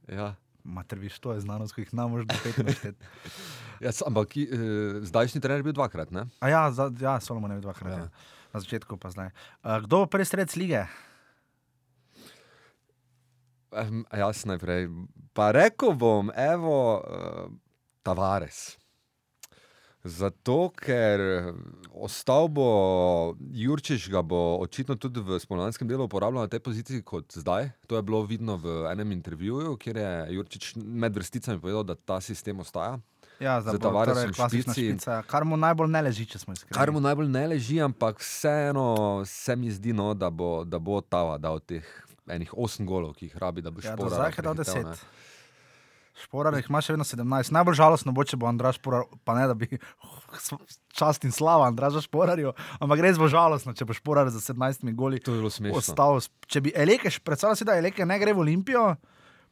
Ja. Mater, viš, to je znanost, ki jih nam možno pet našteti. Jaz, ampak uh, zdajšnji trener je bil dvakrat, ne? A ja, za, ja Solomon je bil dvakrat. Ja. Ja. Na začetku pa zdaj. Uh, kdo bo prvi sred lige? Um, jaz najprej. Pa rekel bom, evo, uh, Tavares. Zato, ker eh, ostal bo Jurčiš, ga bo očitno tudi v spomladanskem delu uporabljal na tej poziciji kot zdaj. To je bilo vidno v enem intervjuju, kjer je Jurčič med vrsticami povedal, da ta sistem ostaja. Ja, Za Tavaresom torej klasična špici. špica, kar mu najbolj ne leži, če smo iskreni. Kar mu najbolj ne leži, ampak vseeno se mi zdi, no, da, bo, da bo Tava dal teh enih 8 golov, ki jih rabi, da bo Ja, do špora. zdaj je dal 10. Šporar jih ima še vedno 17. Najbolj žalostno bo, če bo Andraš Šporar, pa ne da bi čast in slava Andraža Šporarju, ampak res bo žalostno, če bo Šporar za 17 goli ostal. Če bi Eleke, predstavljaj si, da Eleke ne gre v Olimpijo,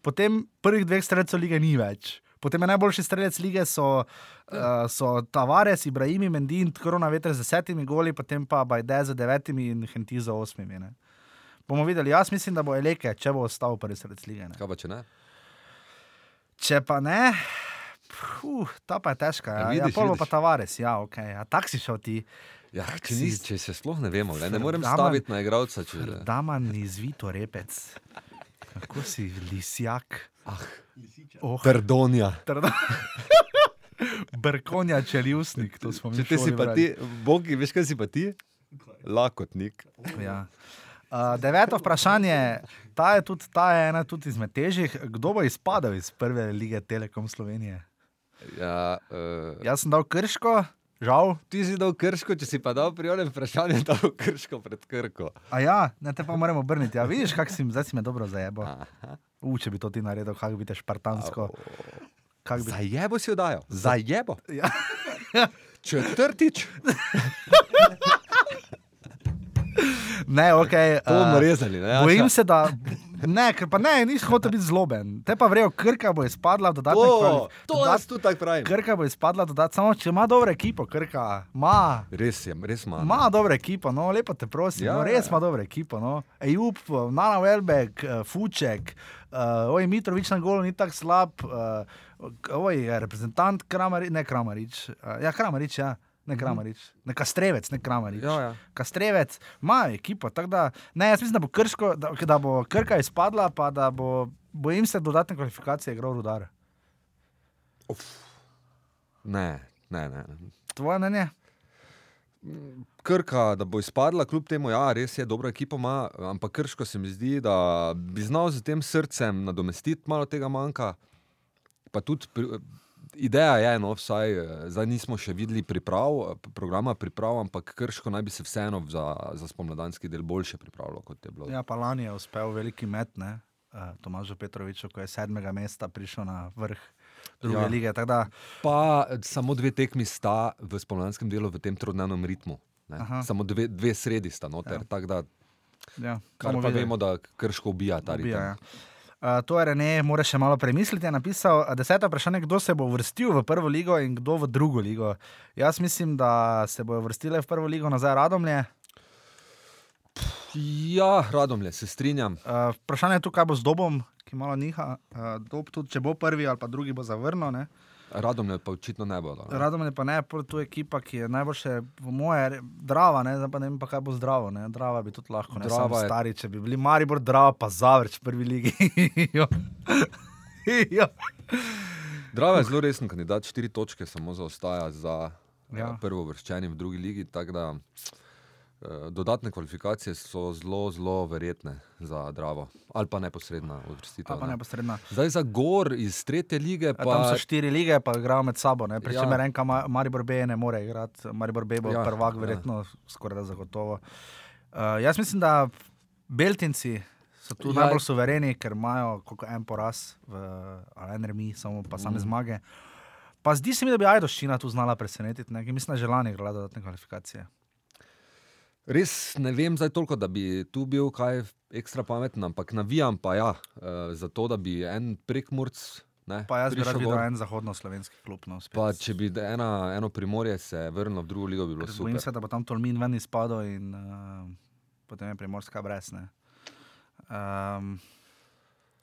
potem prvih dveh streljcev lige ni več. Potem je najboljši strelec lige so, uh, so Tavares, Ibrahimi, Mendin, Korona veter z desetimi goli, potem pa Bajde z devetimi in Henti z osmimi. Ne. Bomo videli, jaz mislim, da bo Eleke, če bo ostal prvi strelec lige. Ne. Kaj pa če ne? Če pa ne, puh, ta pa je težka. Ja, Ja, ja, vidiš, bo vidiš. pa Tavares, ja, ok. A tak si šel ti. Ja, če, ni, če se sploh ne vemo, le, ne morem Daman- staviti na igralca. Če, Daman izvito repec. Kako si lisjak? Ah, Oh, perdonja. trdo. Brkonja čeljustnik, to smo mi Če si pa ti, bogi, veš kaj si pa ti? Lakotnik. Ja. Uh, deveto vprašanje, ta je, tudi, ta je ena tudi izmed težjih. Kdo bo izpadel iz prve lige Telekom Slovenije? Ja, uh, ja. Jaz sem dal krško, žal. Ti si dal krško, če si pa dal pri onem vprašanju, dal krško pred krko. A ja, ne te pa moramo obrniti. Ja, vidiš, kak si, zdaj si me dobro zajebo. Aha. U, če bi to ti naredil, kako bi te špartansko. Bi... Zajebo si odajo, zajebo. Ja. Četrtič, Ne, okay, to bomo rezali. Ne, Jaša? Bojim se, da. Ne, ker pa ne, nisem hotel biti zloben. Te pa vrejo, Krka bo izpadla v dodatne To, to jaz tu tako pravim. Krka bo izpadla dodatno, samo če ima dobro ekipo, Krka ima. Res je, res ima. Ma dobro ekipo, no, lepo te prosim, Ja, ja, no, res ja. ima dobro ekipo. No. Ejup, Nana Welbeck, eh, Fuček, uh, oj, Mitrovič na golu ni tako slab, uh, oj, reprezentant Kramarič, ne Kramarič, uh, ja, Kramarič, ja. Ne Kramarič, ne Kastrevec, ne Kramarič. Ja, ja. Kastrevec ima ekipo, tako da, ne, jaz mislim, da bo, krško, da, da bo Krka izpadla, pa da bo, bojim se, dodatne kvalifikacije igral rudar. Ne, ne, ne. ne. Tvoje mnenje? Krka, da bo izpadla, kljub temu, ja, res je, dobra ekipa ima, ampak krško se mi zdi, da bi znal z tem srcem nadomestiti malo tega manjka. Pa tudi pri, ideja je, no, vsaj eh, zdaj nismo še videli priprav, eh, programa priprav, ampak krško naj bi se vseeno za, za spomladanski del boljše pripravilo, kot je bilo. Ja, pa lani je uspel veliki met, ne? Uh, Tomažu Petroviču, ko je sedmega mesta prišel na vrh druge Ja. lige. Pa eh, samo dve tekmi sta v spomladanskem delu v tem trodnevnem ritmu. Samo dve, dve sredi sta noter, Ja. tako da, ja, kar pa vemo, da krško ubija ta ritem. Ubija, ja. Uh, to je Rene, moraš še malo premisliti. Je napisal uh, deseto vprašanje, kdo se bo vrstil v prvo ligo in kdo v drugo ligo. Jaz mislim, da se bodo vrstile v prvo ligo nazaj Radomlje. Ja, Radomlje, se strinjam. Uh, vprašanje je tu, kaj bo z Dobom, ki malo niha. Uh, Dob tudi, če bo prvi ali pa drugi, bo zavrnil. Ne? Radomlje pa očitno ne bodo. ne. Radomlje pa ne, tu je ekipa, ki je najboljše, po moje, drava, ne, zdaj pa ne vem, pa kaj bo zdravo. Ne. Drava bi tudi lahko, ne Drava samo je- stari, če bi bili Maribor, drava pa zavrč prvi ligi. Jo. Jo. Drava je zelo resen kandidat, štiri točke samo zaostaja za ja. Ja. prvo vrščanje v drugi ligi. tako Da, eh, dodatne kvalifikacije so zelo, zelo verjetne za Dravo, ali pa neposredna uvrstitev. Ali pa ne. neposredna. Zdaj za Gor iz tretje lige, Pa... Tam so štiri lige, pa igrajo med sabo. Ja. Pričemer, ja. enka Ma- Maribor B ne more igrati, Maribor B bo Ja, ja, prvak, ja. verjetno, ja. skoraj da zagotovo. Uh, jaz mislim, da Beltinci So tu Ja. ja. najbolj suvereni, ker imajo en poraz, v, ali en remi, samo pa same mm. zmage. Pa zdi se mi, da bi Ajdoščina tu znala presenetiti. Ne? Mislim, da je že lani igrala dodatne kvalifikacije. Res ne vem zdaj toliko, da bi tu bil kaj ekstra pameten, ampak navijam pa ja, uh, zato da bi en prekmurc. Ne, Pa jaz bi rad videl en zahodno-slovenski klub. No. Pa če bi ena, eno primorje se vrnilo v drugo ligo, bi bilo Ker Bojim super. se, da bo tam Tolmin ven izpadel in uh, potem je primorska brez. Ne. Um,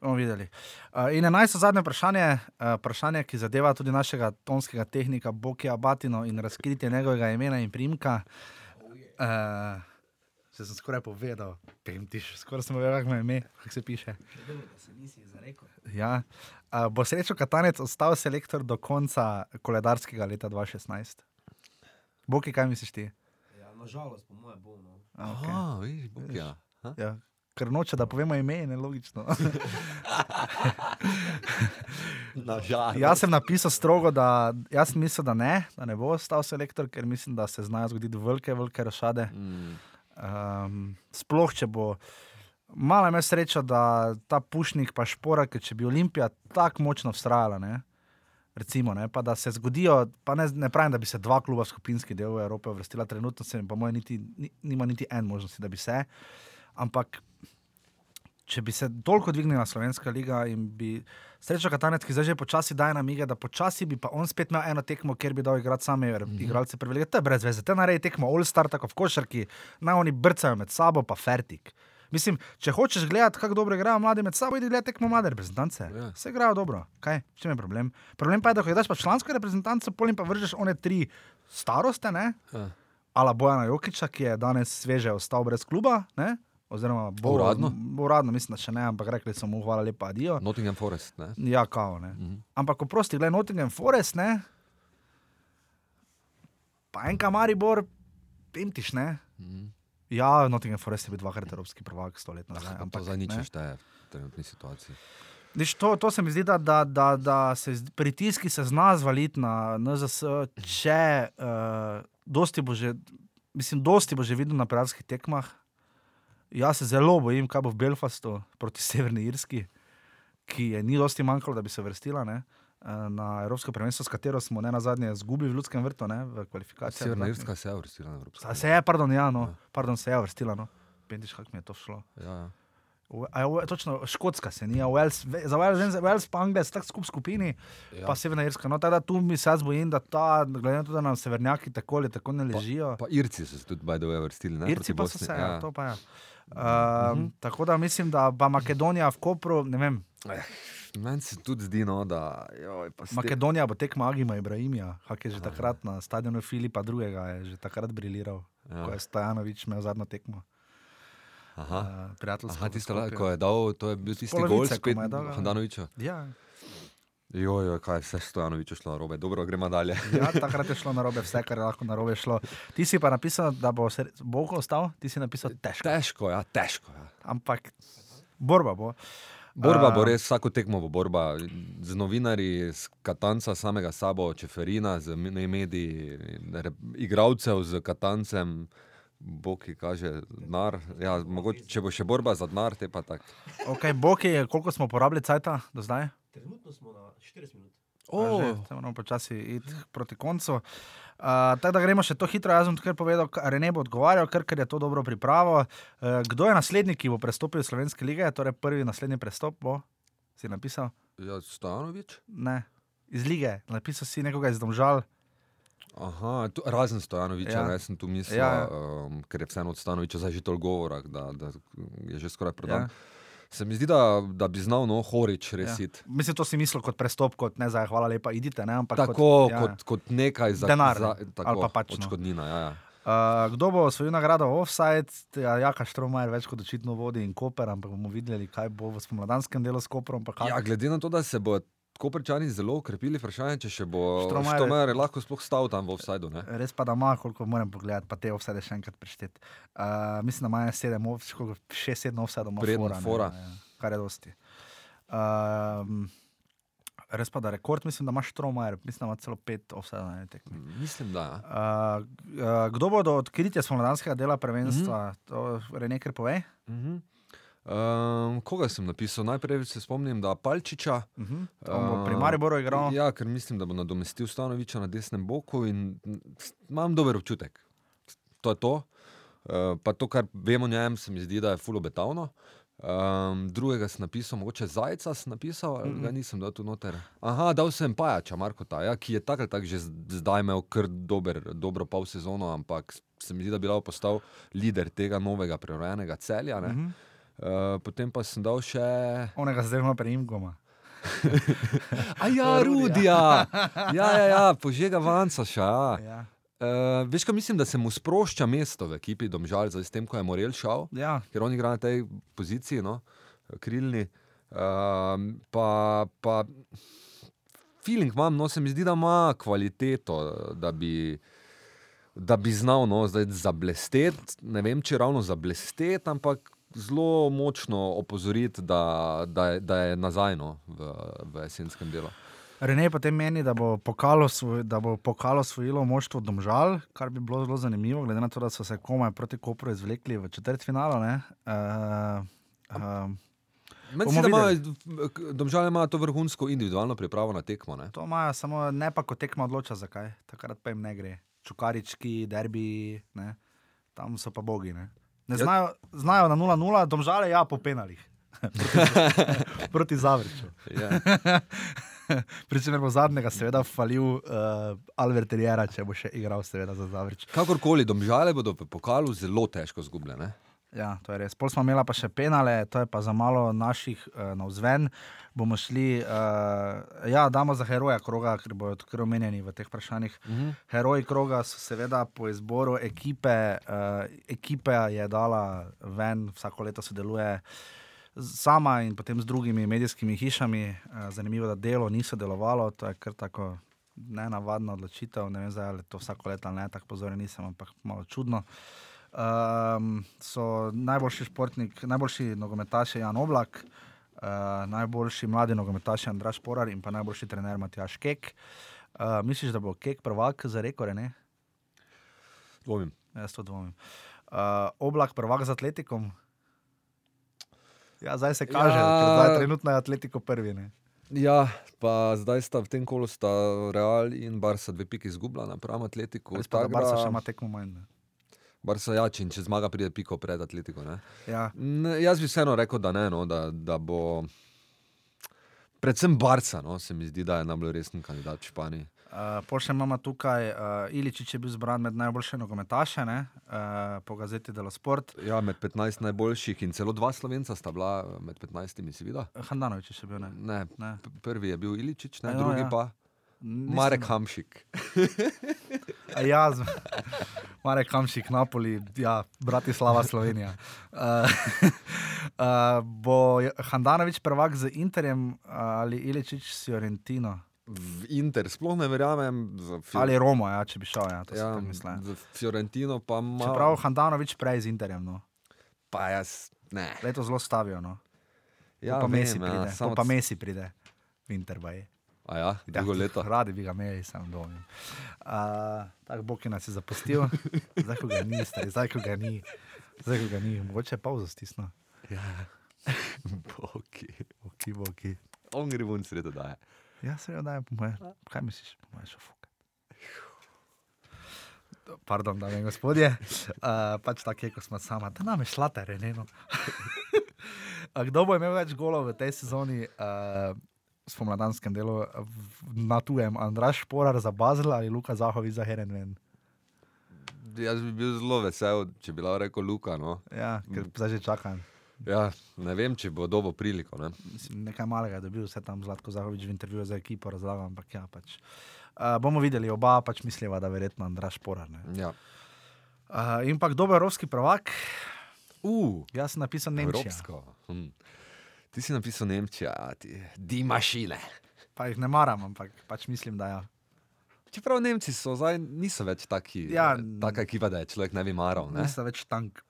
bomo videli. Uh, in enajsto zadnje vprašanje, uh, vprašanje, ki zadeva tudi našega tonskega tehnika Bokija Batino in razkritje njegovega imena in primka. Uh, Se sem skoraj povedal, pemtiš, skoraj sem povedal, kako ime, kako se piše. Še dobro, da se nisi izrekel. Ja. Uh, bo srečo Katanec ostal selektor do konca koledarskega leta 2016? Boki, kaj misliš ti? Ja, nažalost, po mojem, bo. No. Okej. Aha, vidiš, bog ja. Ha? Ja, ker noče, da povemo ime, ne logično. Nažalost. jaz sem napisal strogo, da jaz sem mislil, da ne, da ne bo ostal selektor, ker mislim, da se znajo zgoditi velike, velike rošade. Mm. Um, sploh, če bo. Malo imel srečo, da ta pušnik pa špora, ker če bi Olimpija tako močno vztrajala, ne, recimo, ne, pa da se zgodijo, pa ne, ne pravim, da bi se dva kluba skupinski del Evrope uvrstila, trenutno se jim pa moje niti, ni, nima niti en možnosti, da bi se. Ampak če bi se toliko dvignila Slovenska liga in bi srečo Katanec, ki zdaj že počasi daje namige, da počasi bi pa on spet imel eno tekmo, kjer bi dal igrati same mm -hmm. igralce privilegije, to je brez veze. Te naredi tekmo All-Star, tako v košarki, naj oni brcajo med sabo, pa fertik. Mislim, če hočeš gledati, kako dobro igrajo mladi med sabo, idi gledati tekmo mlade reprezentance. Ja. Vse igrajo dobro. Kaj? V čem je problem? Problem pa je, da ko daš pa člansko reprezentanco, polim pa vržeš one tri staroste, ne? Ja. Ala Bojana Jokiča, ki je danes sveže ostal brez kluba, ne? Oziroma bo, Uradno? uradno, mislim, da še ne, ampak rekli so mu hvala lepa, adijo. Nottingham Forest. Ne? Ja, kao, ne. Mhm. Ampak, oprosti, gledaj, Nottingham Forest, ne. Pa en kamaribor, pentiš, ne. Mhm. Ja, Nottingham Forest je bil dvakrat evropski prvak, sto let nazaj. Ampak Ampak to za nič ne. šteje v trenutni situaciji. Viš, to, to se mi zdi, da, da, da, da se pritiski se zna zvaliti na NZS, če uh, dosti bo že, mislim, dosti bo že videl na prijateljskih tekmah. Jaz se zelo bojim, kaj bo v Belfastu proti Severni Irski, ki je ni dosti manjkalo, da bi se vrstila ne, eh, na Evropsko prvenstvo, s katero smo ne na zadnje izgubili v Ljudskem vrtu, ne, v kvalifikacijah. Severna. Irska se je uvrstila na Evropsko. A Se je, pardon, ja, no, Ja. pardon, se je vrstila. No. Pentiš, kako mi je to šlo. Ja, ja. A Točno, Škotska se ni, a Wales, za Wales, Wales pa Anglija, sta v skupini, Ja. ja. pa Severna Irska. No, tako da tu mi se bojim, da ta, glede na to, da nam severnjaki tako ali tako ne ležijo. Pa Irci so se tudi, by the way, vrstili. Ne, Irci pa so Bosni. se, ja. to pa je. Um, Mhm. uh -huh. Tako da mislim, da pa Makedonija v Kopru, ne vem, Meni se tudi zdi, no, da joj, Makedonija bo tekma Agima Ibrahimija, kak je že takrat na stadionu Filipa II. je že takrat briliral, Ja. ja. ko je Stojanovič imel zadnjo tekmo. Aha. Uh. Aha, tisto, ko je dal, to je bil tisti Polovice, gol spet ja. Handanoviča. Ja, Joj, joj, kaj je vse Stojanoviču šlo narobe. Dobro, gremo dalje. ja, takrat je šlo na robe, vse, kar je lahko na robe šlo. Ti si pa napisal, da bo se Bog ostal, ti si napisal težko. Težko, ja, težko. Ja. Ampak borba bo. Borba bo res, vsako tekmo bo borba. Z novinarji, z Katanca samega sabo, Čeferina, z me- mediji, re- igralcev z Katancem, Bog ki kaže denar. Ja, mogoče, če bo še borba za denar, te pa tako. Okay, Bog je, koliko smo porabili cajta do zdaj? Trenutno smo na 40 minut. Oh. Zdaj moramo počasi iti proti koncu. Uh, tako da gremo še to hitro. Jaz bom tukaj povedal, kar ne bo odgovarjal, ker, ker je to dobro pripravo. Uh, kdo je naslednji, ki bo prestopil iz Slovenske lige, torej prvi naslednji prestop? Bo? Si napisal? Ja, Stojanovič? Ne. Iz lige, napisal si nekoga iz Domžal. Aha, tu, razen Stojanoviča, Ja. jaz sem tu mislil, Ja, um, ker je vseeno od Stanoviča zdaj že toliko govora, da, da je že skoraj prodan. Ja. Se mi zdi, da, da bi znal no, Horič res Ja. Mislim, to si mislil kot prestop, kot ne zdaj, hvala lepa, idite. Ne, ampak Tako kot, ja. kot, kot nekaj za Denar, za, ali tako, pa pač, no. odškodnina. Ja, ja. Uh, kdo bo osvojil nagrado Offside? Ja, Jaka Štromajer več kot očitno vodi in Koper, ampak bomo videli, kaj bo v spomladanskem delu s kak- ja, glede na to, da se bo Koperčani zelo ukrepili, vprašanje, če še bo Štromajer- Štomer lahko sploh stal tam v offsajdu. Res pa da ima, koliko moram pogledati, pa te offside še enkrat prešteti. Uh, mislim, da ima 7, 6, 7 offside, ima Predno fora, ne. Ja, kar je dosti. Um, res pa da rekord, mislim, da ima Štromajer, mislim, da ima celo 5 offside na eni tekmi. Mislim, da. Ja. Uh, uh, kdo bo do odkritja spomladanskega dela prvenstva, mm -hmm. to Rene, ker pove? Mhm. Um, koga sem napisal? Najprej se spomnim, da Palčiča. Uh -huh. On bo pri Uh, Mariboru igral. Ja, ker mislim, da bo nadomestil Stanoviča na desnem boku in mm, imam dober občutek. To je to. Uh, pa to, kar vemo o njem, se mi zdi, da je fulobetavno. Um, drugega sem napisal, mogoče Zajca sem napisal, ali ga nisem dal tu noter. Aha, dal sem Pajača, Markota, ja, ki je tako ali tako že zdaj imel kar dober, dobro pol sezono, ampak se mi zdi, da bi lahko postal lider tega novega preurejenega celja. Uh -huh. Uh, potem pa sem dal še. Onega zdaj ima preimkoma. A ja, Rudija. Ja, ja, ja požega Vancaša. Ja. Ja. Uh, veš, kaj mislim, da se mu sprošča mesto v ekipi Domžal, zdaj s tem, ko je Morel šel, Ja. ker on igra na tej poziciji, no, krilni. Uh, pa, pa feeling imam, no, se mi zdi, da ima kvaliteto, da bi, da bi znal no, zdaj zablesteti. Ne vem, če ravno zablesteti, ampak zelo močno opozoriti, da, da, da je nazaj no, v, v jesenskem delu. Rene potem meni, da bo pokalo, svoj, da bo pokalo osvojilo moštvo Domžal, kar bi bilo zelo zanimivo, glede na to, da so se komaj proti Kopru izvlekli v četrtfinalu. Uh, uh, Meni Bomo se da Domžale imajo to vrhunsko individualno pripravo na tekmo. Ne? to imajo samo ne pa, ko tekma odloča, zakaj. Takrat pa jim ne gre. Čukarički, derbi, ne. tam so pa bogi. Ne, ne znajo, znajo na 0-0, Domžale ja po penalih. proti, proti Zavrču. Ja. Pričemer bo zadnjega, seveda, falil uh, Albert Riera, če bo še igral, seveda, za Zavrč. Kakorkoli, Domžale bodo v pokalu zelo težko zgubljene. Ja, to je res. Pol smo imeli pa še penale, to je pa za malo naših uh, navzven. Bomo šli, uh, ja, damo za heroja kroga, ker bodo tako omenjeni v teh vprašanjih. Uh -huh. Heroji kroga so seveda po izboru ekipe, uh, ekipe je dala ven, vsako leto sodeluje. Sama in potem z drugimi medijskimi hišami, Eh, zanimivo, da delo ni sodelovalo, to je kar tako nenavadna odločitev. Ne vem, zdaj, ali to vsako leto ali ne, tako pozoren nisem, ampak malo čudno. Um, so najboljši športnik, najboljši nogometaš je Jan Oblak, uh, najboljši mladi nogometaš je Andraš Porar in pa najboljši trener Matjaš Kek. Uh, misliš, da bo Kek prvak za rekore? Ne? Dvomim. Jaz to dvomim. Uh, oblak prvak z atletikom. Ja, zdaj se kaže, Ja. ja. ker zdaj trenutno je atletiko prvi. Ne? Ja, pa zdaj sta v tem kolu sta Real in Barca dve piki izgubila napram Atletiku. Res pa, da tako Barca da- še ima tekmo manj. Ne? Barca jači in če zmaga, pride piko pred Atletico. Ne? Ja. Ne, jaz bi vseeno rekel, da ne, no, da, da bo. Predvsem Barca, no, se mi zdi, da je najbolj resen kandidat v Španiji. Uh, Pol še imamo tukaj, uh, Iličič je bil zbran med najboljše nogometaše, ne? uh, po gazeti Delo Sport. Ja, med 15 najboljših in celo dva slovenca sta bila med 15, si videl? Handanovič je še bil, ne? Ne, Ne. prvi je bil Iličič, ne, Ja, drugi ja. pa Nisem- Marek Hamšik. A Ja, z... Marek Kamšik, Napoli, ja, Bratislava, Slovenija. Uh, uh, bo Handanovič prvak z Interjem ali Iličič s Fiorentino? V Inter sploh ne verjamem. Ali Romo, ja, če bi šel, ja, to ja, ja, sem mislil. za Fiorentino pa ima. Čeprav Handanovič prej z Interjem, no. Pa jaz ne. leto zelo stavijo. No. Ja, pa Messi vem, pride, ja, samo pa Messi pride, Winter baje. A ja, drugo leto. Radi bi ga imeli, sem doma. Uh, tako Bog je nas je zapustil, zdaj ko ga ni, stari, zdaj ko ga ni, zdaj ko ga ni, mogoče je pauzo stisnil. Ja. Boki. Boki, boki. On gre ven sredo daje. Ja, se jo daje, po moje. Kaj misliš, po moje šofuka? Pardon, dame in gospodje, uh, pač tako je, ko smo sama, da nam je šla. A Kdo bo imel več golov v tej sezoni, uh, spomladanskem delu, na tujem, Andraš Porar za Basel ali Luka Zahovič za Herenven? Jaz bi bil zelo vesel, če bi lahko rekel Luka. No. Ja, ker zdaj že čakam. Ja, ne vem, če bo dobo priliko. Ne. Mislim, nekaj malega je dobil, vse tam Zlatko Zahovič v intervjuju za ekipo razlagal, ampak ja, pač. Uh, bomo videli, oba pač misliva, da verjetno Andraš Porar. Ne. Ja. Uh, in pa kdo bo evropski prvak? Uh, Jaz sem napisal Nemčija. Evropsko. Hm. Ti si napisal Nemčija, ti di mašine. Pa jih ne maram, ampak pač mislim, da ja. Čeprav Nemci so zdaj niso več taki, Ja. ja, taka ekipa, da je človek ne bi maral. Ne? Niso več tank,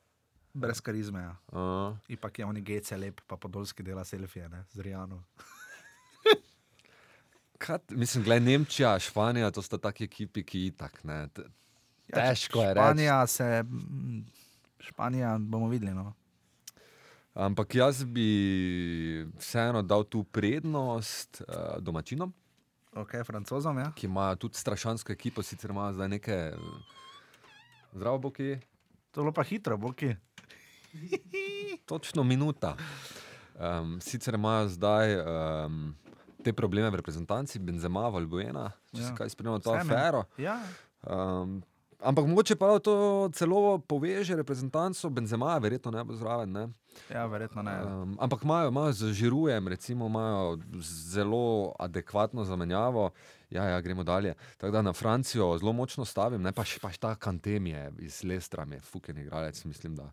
brez karizme. Ja. Uh, Ipak je oni gece lep, pa podolski dela selfije, ne, z Rijano. Kaj, mislim, gledaj, Nemčija, Španija, to sta taki ekipi, ki itak. Ne, Ja, težko je reči. Španija se, mm, Španija bomo videli. No. Ampak jaz bi vseeno dal tu prednost uh, domačinom, Ok, francozom, ja. ki imajo tudi strašansko ekipo, sicer imajo zdaj neke. Zdravo, Boki, To je bilo pa hitro, boki. točno minuta. Um, sicer imajo zdaj um, te probleme v reprezentanci, Benzema, Valbuena, če Ja. si kaj spremljal to ne. afero. Ja, Um, ampak mogoče pa to celo poveže reprezentanco, Benzema, verjetno ne bo zraven. Ne? ja verjetno ne. Um, ampak imajo, imajo z Žirujem, recimo, imajo zelo adekvatno zamenjavo. Ja, ja, gremo dalje. Tako da na Francijo zelo močno stavim, ne pa še pač ta Kantem je iz Lestra, je fuken igralec, mislim, da,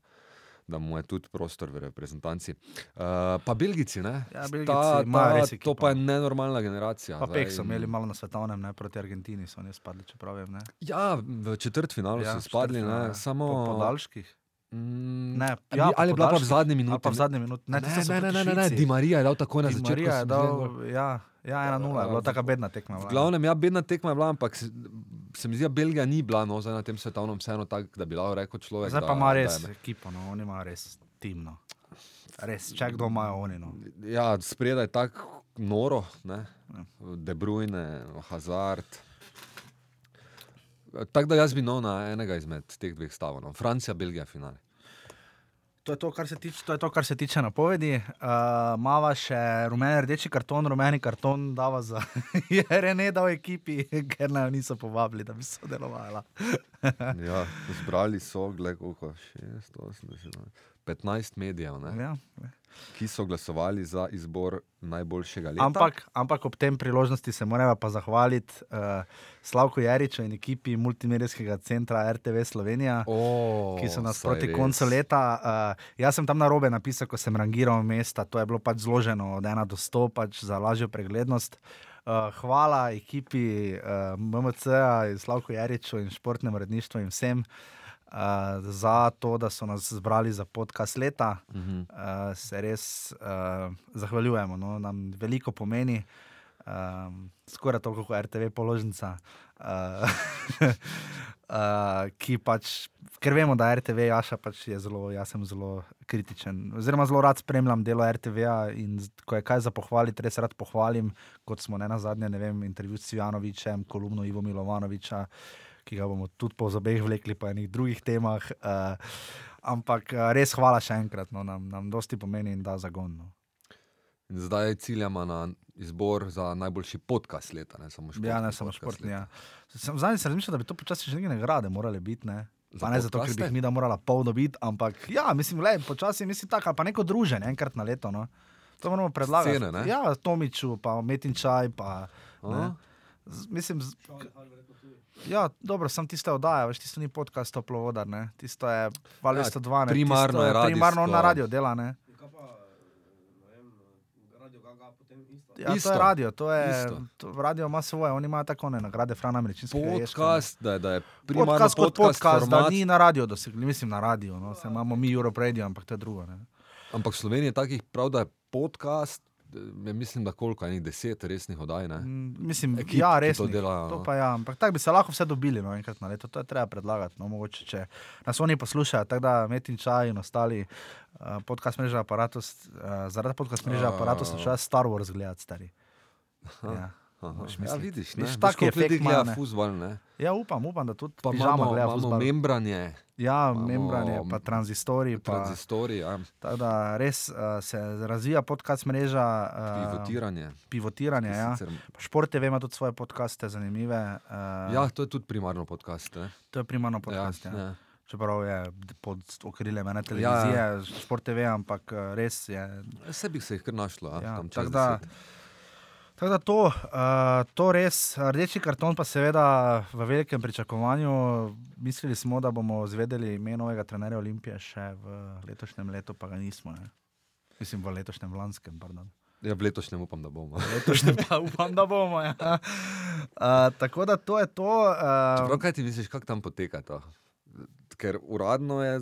da mu je tudi prostor v reprezentanci. Uh, pa Belgici, ne? Ja, Ta- Belgijci imajo ta- res To pa je nenormalna generacija. Pa pek so imeli malo na svetovnem, ne proti Argentini, so oni spadli, čeprav vem. Ne. Ja, v četrtfinalu Ja, so spadli, ne, ja. samo po podaljških. Mm, Ne, ja, ali je bila pa v zadnji minuti? pa v zadnji minuti. Ne, Ne, ne, ne, ne, ne, ne. Di Marija je dal tako na Di začetku. Marija je dal, ja, ja, ena nula, je bila V- taka bedna tekma. V bila, glavnem, ja, bedna tekma je bila, ampak se, se mi zdi, da Belgija ni bila no, na tem svetovnem vseeno tako, da bi lahko rekel človek. Zdaj da, pa ima da res je- ekipo, no, oni imajo res timno. Res, če kdo imajo oni. No. Ja, spredaj je tako noro, ne? Ja. De Bruyne, Hazard. Tako da jaz bi no na enega izmed teh dveh stavov. No. Francija, Belgija, finale. To je to, kar se tiče, to je to, kar se tiče napovedi. Uh, mava še rumeni, rdeči karton, rumeni karton, dava za Rene, da v ekipi, ker naj niso povabili, da bi sodelovala. Ja, zbrali so, gled, koliko, 680, 15 medijev, ne, Ja. ki so glasovali za izbor najboljšega leta. Ampak, ampak ob tem priložnosti se moramo pa zahvaliti uh, Slavku Jariču in ekipi multimedijskega centra RTV Slovenija. o, ki so nas proti res. koncu leta. Uh, jaz sem tam na robe napisal, ko sem rangiral mesta, to je bilo pač zloženo od 1 do 100, pač za lažjo preglednost. Uh, hvala ekipi uh, MMC-a, Slavku Jariču in športnemu uredništvu in vsem uh, za to, da so nas zbrali za podcast leta. Mhm. Uh, se res uh, zahvaljujemo, no? nam veliko pomeni. Um, skoraj toliko kot RTV položnica, uh, uh, ki pač, ker vemo, da RTV Jaša pač je zelo, jaz sem zelo kritičen. Oziroma, zelo rad spremljam delo RTV-ja in ko je kaj za pohvaliti, res rad pohvalim, kot smo ne na zadnje, ne vem, intervju s Cvijanovičem, kolumno Ivo Milovanoviča, ki ga bomo tudi po zobeh vlekli po enih drugih temah. Uh, ampak uh, res hvala še enkrat, no, nam, nam dosti pomeni in da zagon. No. In zdaj ciljamo na izbor za najboljši podcast leta, ne samo športni. Ja, ne samo športni. Ja. Sem- Zadnjič sem razmišljal, da bi to počasi že neke nagrade morale biti. Ne? Za Pa ne zato, ker bi jih mi da morala polno biti, ampak ja, mislim, le, počasi mislim tako, ali pa neko druženje enkrat na leto. No. To moramo predlagati. Scene, ne? ja, Tomiču, pa Metin Čaj, pa. Ne, A? Z, mislim, z, ja, dobro, sem tiste oddaje, veš, tisto ni podcast Toplovodar, ne. Tisto je Valjo Ja, 102, ne. primarno tisto je radijsko. Primarno on na radio dela, ne. Ja, Isto. to je radio, to je, Isto. to, radio ima svoje, oni imajo tako ne nagrade Frana Američinskega. Podcast, da je, da je primarno podcast podcast, podcast, format, da ni na radio dosegli, mislim na radio, no, se imamo mi Europe Radio, ampak to je drugo. Ne. ampak v Sloveniji je takih prav, da je podcast, mislim, da koliko, enih deset resnih oddaj, ne? Mm, Mislim, Ekip, ja, res. to delajo, To no. pa ja, ampak tako bi se lahko vse dobili, no, enkrat na leto, to je treba predlagati. No, mogoče, če nas oni poslušajo, tako da Metin Čaj in ostali uh, podcast mreža aparatus, uh, zaradi podcast mreža A. aparatus, začel Star Wars gledati, stari. Ja. Aha, ja, vidiš, ne? Ljudi efekt imajo, gleda ne. fuzbol, ja, upam, upam, da tudi Pa pižama imamo, gleda imamo fuzbal. membranje, Ja, imamo membrane, pa tranzistori. Pa, tranzistori, ja, tako da res uh, se razvija podcast mreža. Uh, pivotiranje. Pivotiranje, ja. Šport TV ima tudi svoje podcaste, zanimive. Uh, Ja, to je tudi primarno podcast. Ne? To je primarno podcast. Ja, ja. ja. Čeprav je pod okriljem ene televizije, ja, ja. Šport TV, ampak res je. Vse bi se jih kar našlo. Ja, Ja, tam tako da, deset. Tako da to, uh, to res, rdeči karton pa seveda v velikem pričakovanju. Mislili smo, da bomo zvedeli ime novega trenerja Olimpije še v letošnjem letu, pa ga nismo. Ne? Mislim, v letošnjem, v lanskem, pardon. Ja, v letošnjem upam, da bomo. Letošnjem pa upam, da bomo. Ja. Uh, tako da to je to. Prav Uh, kaj ti misliš, kako tam poteka to? Ker uradno je.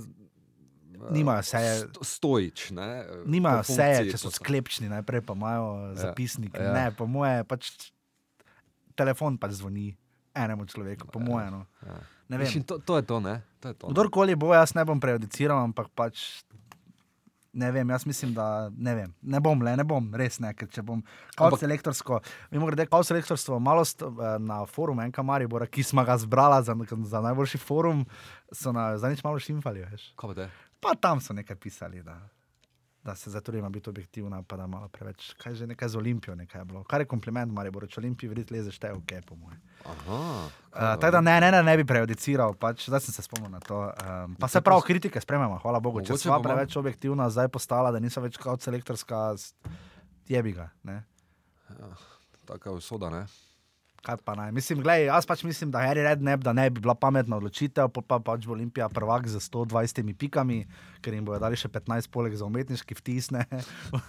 Eh, Nimajo seje. sto- Stojič. Ne? Nimajo seje, če so sklepčni, najprej pa imajo Ja, zapisnik. ja. Ja. Ne, po moje pač telefon pač zvoni enemu človeku, po moje. No. Ja. Mislim, to, to je to, ne? To je to, ne? Kdorkoli bo, jaz ne bom prejudiciral, ampak pač Ne vem, jaz mislim, da ne vem. Ne bom, le ne bom, res ne, ker če bom Ampak- selektorsko, mimo grede, kot selektorstvo, malo st, eh, na forumu Enka Maribora, ki smo ga zbrala za, za najboljši forum, so na zadnjič malo šimfali, veš. Kaj pa te? Pa tam so nekaj pisali, da, da se zatrujemo biti objektivna, pa da malo preveč, kaj že nekaj z Olimpijo, nekaj je bilo. Kar je kompliment, Maribor, če Olimpiji vrit leze, šteje v okay. Aha. Uh, tako da ne, ne, ne, ne bi prejudiciral, pač, zdaj sem se spomnil na to. Um, pa se prav kritike sprememo, hvala Bogu. Če smo bo preveč objektivna, zdaj postala, da niso več kot selektorska, jebi ga. Ne? Taka usoda, ne? Kaj pa naj? Mislim, glej, jaz pač mislim, da Harry Redknapp, da ne bi bila pametna odločitev, pol pa pač bo Olimpija prvak z 120 pikami, ker jim bodo dali še 15 poleg za umetniški vtisne.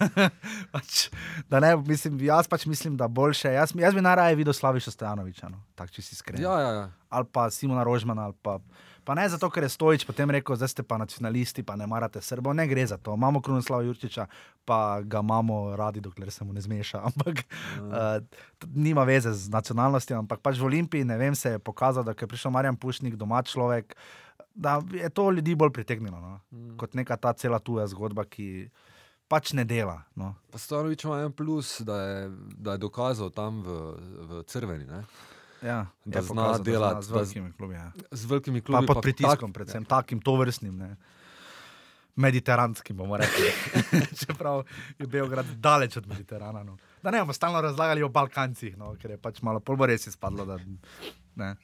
pač, da ne, mislim, jaz pač mislim, da boljše. Jaz, jaz bi najraje videl Slaviša Stojanoviča, no, tako če si iskren. Ja, ja, ja. Ali pa Simona Rožmana. Ali pa, pa ne zato, ker je Stojič potem rekel, zdaj ste pa nacionalisti, pa ne marate Srbov. Ne gre za to. Imamo Krunoslava Jurčiča, pa ga imamo radi, dokler se mu ne zmeša. Ampak uh, nima veze z nacionalnostjo. Ampak pač v Olimpiji, ne vem, se je pokazalo, da je prišel Marjan Pušnik, doma človek. Da je to ljudi bolj pritegnilo no? mm. kot neka ta cela tuja zgodba, ki pač ne dela. No? Pa Stanovič ima en plus, da je, da je dokazal tam v, v Crveni, ne? Ja, Da je zna pokazal, delati, z da z- velikimi klubi. Ja. z velikimi Pa klubi. pod pritiskom, tak- predvsem takim tovrstnim, ne. mediteranskim, bomo rekli. Čeprav je Beograd daleč od Mediterana. No. Da ne bomo stalno razlagali o Balkancih, no, ker je pač malo bolj res izpadlo. Da, ne.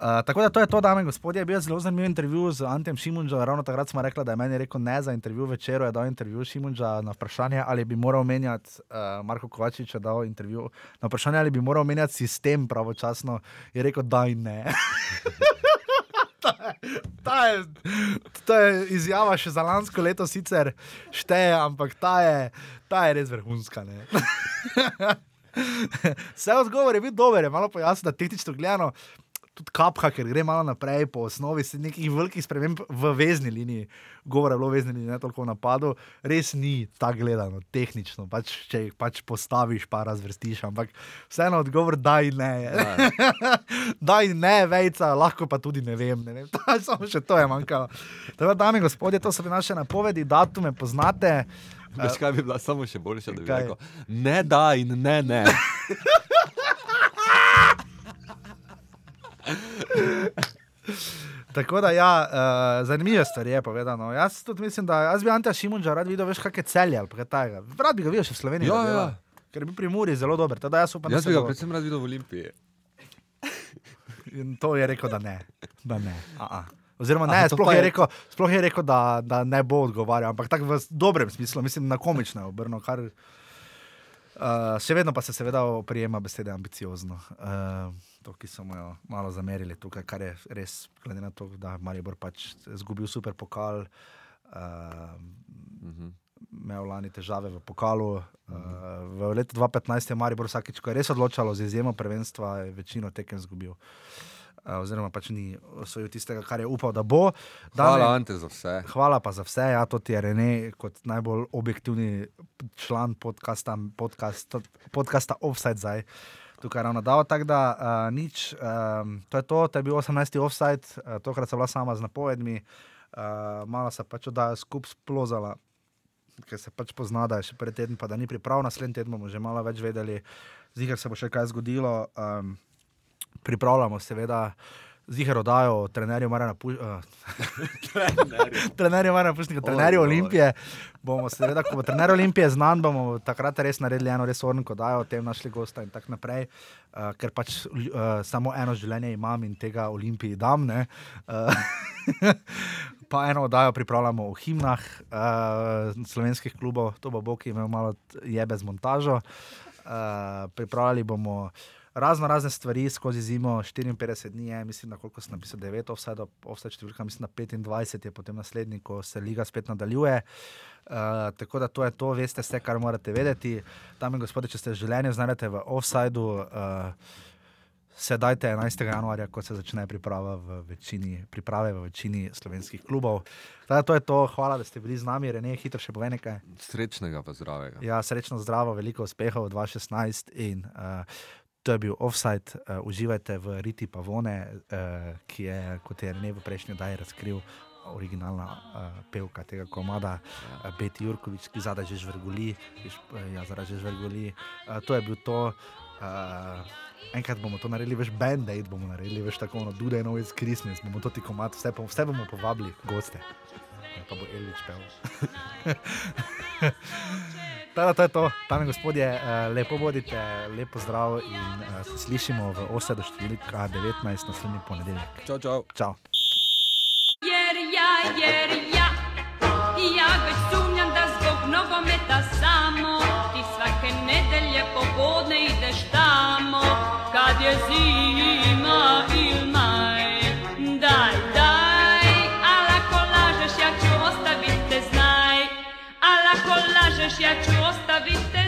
Tako da to je to, dame in gospodje. Bil je zelo zanimiv intervju z Antijem Šimunžom. Ravno takrat smo rekli, da je meni rekel ne za intervju večer. Je dal intervju Šimunža na vprašanje, ali bi moral menjati, uh, Marko Kovačič je dal intervju na vprašanje, ali bi moral menjati sistem pravočasno. Je rekel, da in ne. Ta je- Ta je, ta je izjava še za lansko leto, sicer šteje, ampak ta je, ta je res vrhunska. Vse odgovor je bil dober, je malo pojasnil, da tehnično gledano. Tudi kapha, ker gre malo naprej po osnovi, nekih velikih sprememb v vezni liniji, govora je bilo v vezni liniji, ne toliko v napadu, res ni tako gledano, tehnično, pač, če jih pač postaviš, pa razvrstiš, ampak vseeno odgovor da in ne. Da in ne, vejca, lahko pa tudi ne vem. Ne vem. Samo še to je manjkalo. Tako, da, dame in gospodje, to so bile naše napovedi, datume poznate. Veš, kaj bi bila samo še boljša, da bi Kaj? rekel? Ne da in ne ne. Tako da, ja, uh, zanimive stvari je povedano. Jaz tudi mislim, da jaz bi Anta Šimunča rad videl, veš, kakšne celje ali kaj takega. Rad bi ga videl še v Sloveniji. Ja, ja. Ker bil pri Muri zelo dober. Teda jaz upam, Jaz bi ga predvsem rad videl v Olimpiji. In to je rekel, da ne. Da ne. A -a. Oziroma, ne, Aha, sploh je je- rekel, sploh je rekel da, da ne bo odgovarjal, ampak tako v dobrem smislu, mislim, na komično je obrnil. Kar, uh, še vedno pa se seveda oprijema besede ambiciozno. Uh, to, ki so mu jo malo zamerili tukaj, kar je res, glede na to, da je Maribor pač izgubil super pokal. Uh, Mhm. imel lani težave v pokalu. Uh, v letu 2015 je Maribor vsakič, ko je res odločalo z izjemo prvenstva, večino tekem izgubil. Uh, oziroma pač ni osvojil tistega, kar je upal, da bo. Hvala, Dame- Ante, za vse. Hvala pa za vse, ja, to ti je Rene, kot najbolj objektivni član podcasta, podcast, podcasta Offside zdaj. Tukaj ravno dal, tako da uh, nič, um, to je to, to je bil 18. offside, uh, tokrat sem bila sama z napovedmi, uh, malo se pač oddaja skupaj splozala, ker se pač pozna, da je še pred tednom, pa da ni priprav, naslednji teden bomo že malo več vedeli, zihar se bo še kaj zgodilo. Um, pripravljamo seveda. Zihar oddajo trenerju Marana Pušnika, trenerju Marana Pušnika, trenerju oj. Olimpije. Bomo seveda, ko bo trener Olimpije znan, bomo takrat res naredili eno res ornko, da o tem našli gosta in tako naprej. Uh, ker pač uh, samo eno življenje imam in tega Olimpiji dam. ne. Uh, pa eno oddajo pripravljamo o himnah uh, slovenskih klubov, to bo Bog imel malo jebe z montažo. Uh, pripravljali bomo razno razne stvari skozi zimo, 54 dni je, mislim, da koliko sem napisal, 9, offside, offside številka, mislim, da 25 je potem naslednji, ko se liga spet nadaljuje. Uh, tako da to je to, veste vse, kar morate vedeti. Dame in gospode, če ste življenju znajdete v offsideu, uh, sedajte 11. januarja, ko se začne priprava v večini, priprave v večini slovenskih klubov. Teda, to je to, hvala, da ste bili z nami, Rene, hitro še povej nekaj. Srečnega pa zdravega. Ja, srečno, zdravo, veliko uspehov v 2016 in uh, to je bil offside. Uh, uživajte v Riti Pavone, uh, ki je, kot je Rene v prejšnji oddaji razkril, originalna uh, pevka tega komada, uh, Beti Jurkovič, ki zadaj že žvrguli, ja, zadaj že žvrguli. Uh, to je bil to. Uh, enkrat bomo to naredili, veš, band-aid bomo naredili, veš, tako ono, Dude No It's Christmas, bomo to ti komat, vse, pa- vse bomo povabili, goste. Ja, pa bo Elvič pel. Tada, to je to, tam je gospodje, uh, lepo bodite, lepo zdrav in uh, se slišimo v 8 do številka 19 naslednji ponedeljek. Čau, čau. Čau. Jer ja, jer ja, ja već sumnjam da zbog nogometa samo ti svake nedelje popodne ideš tamo kad je zima lažeš ja ću ostavit te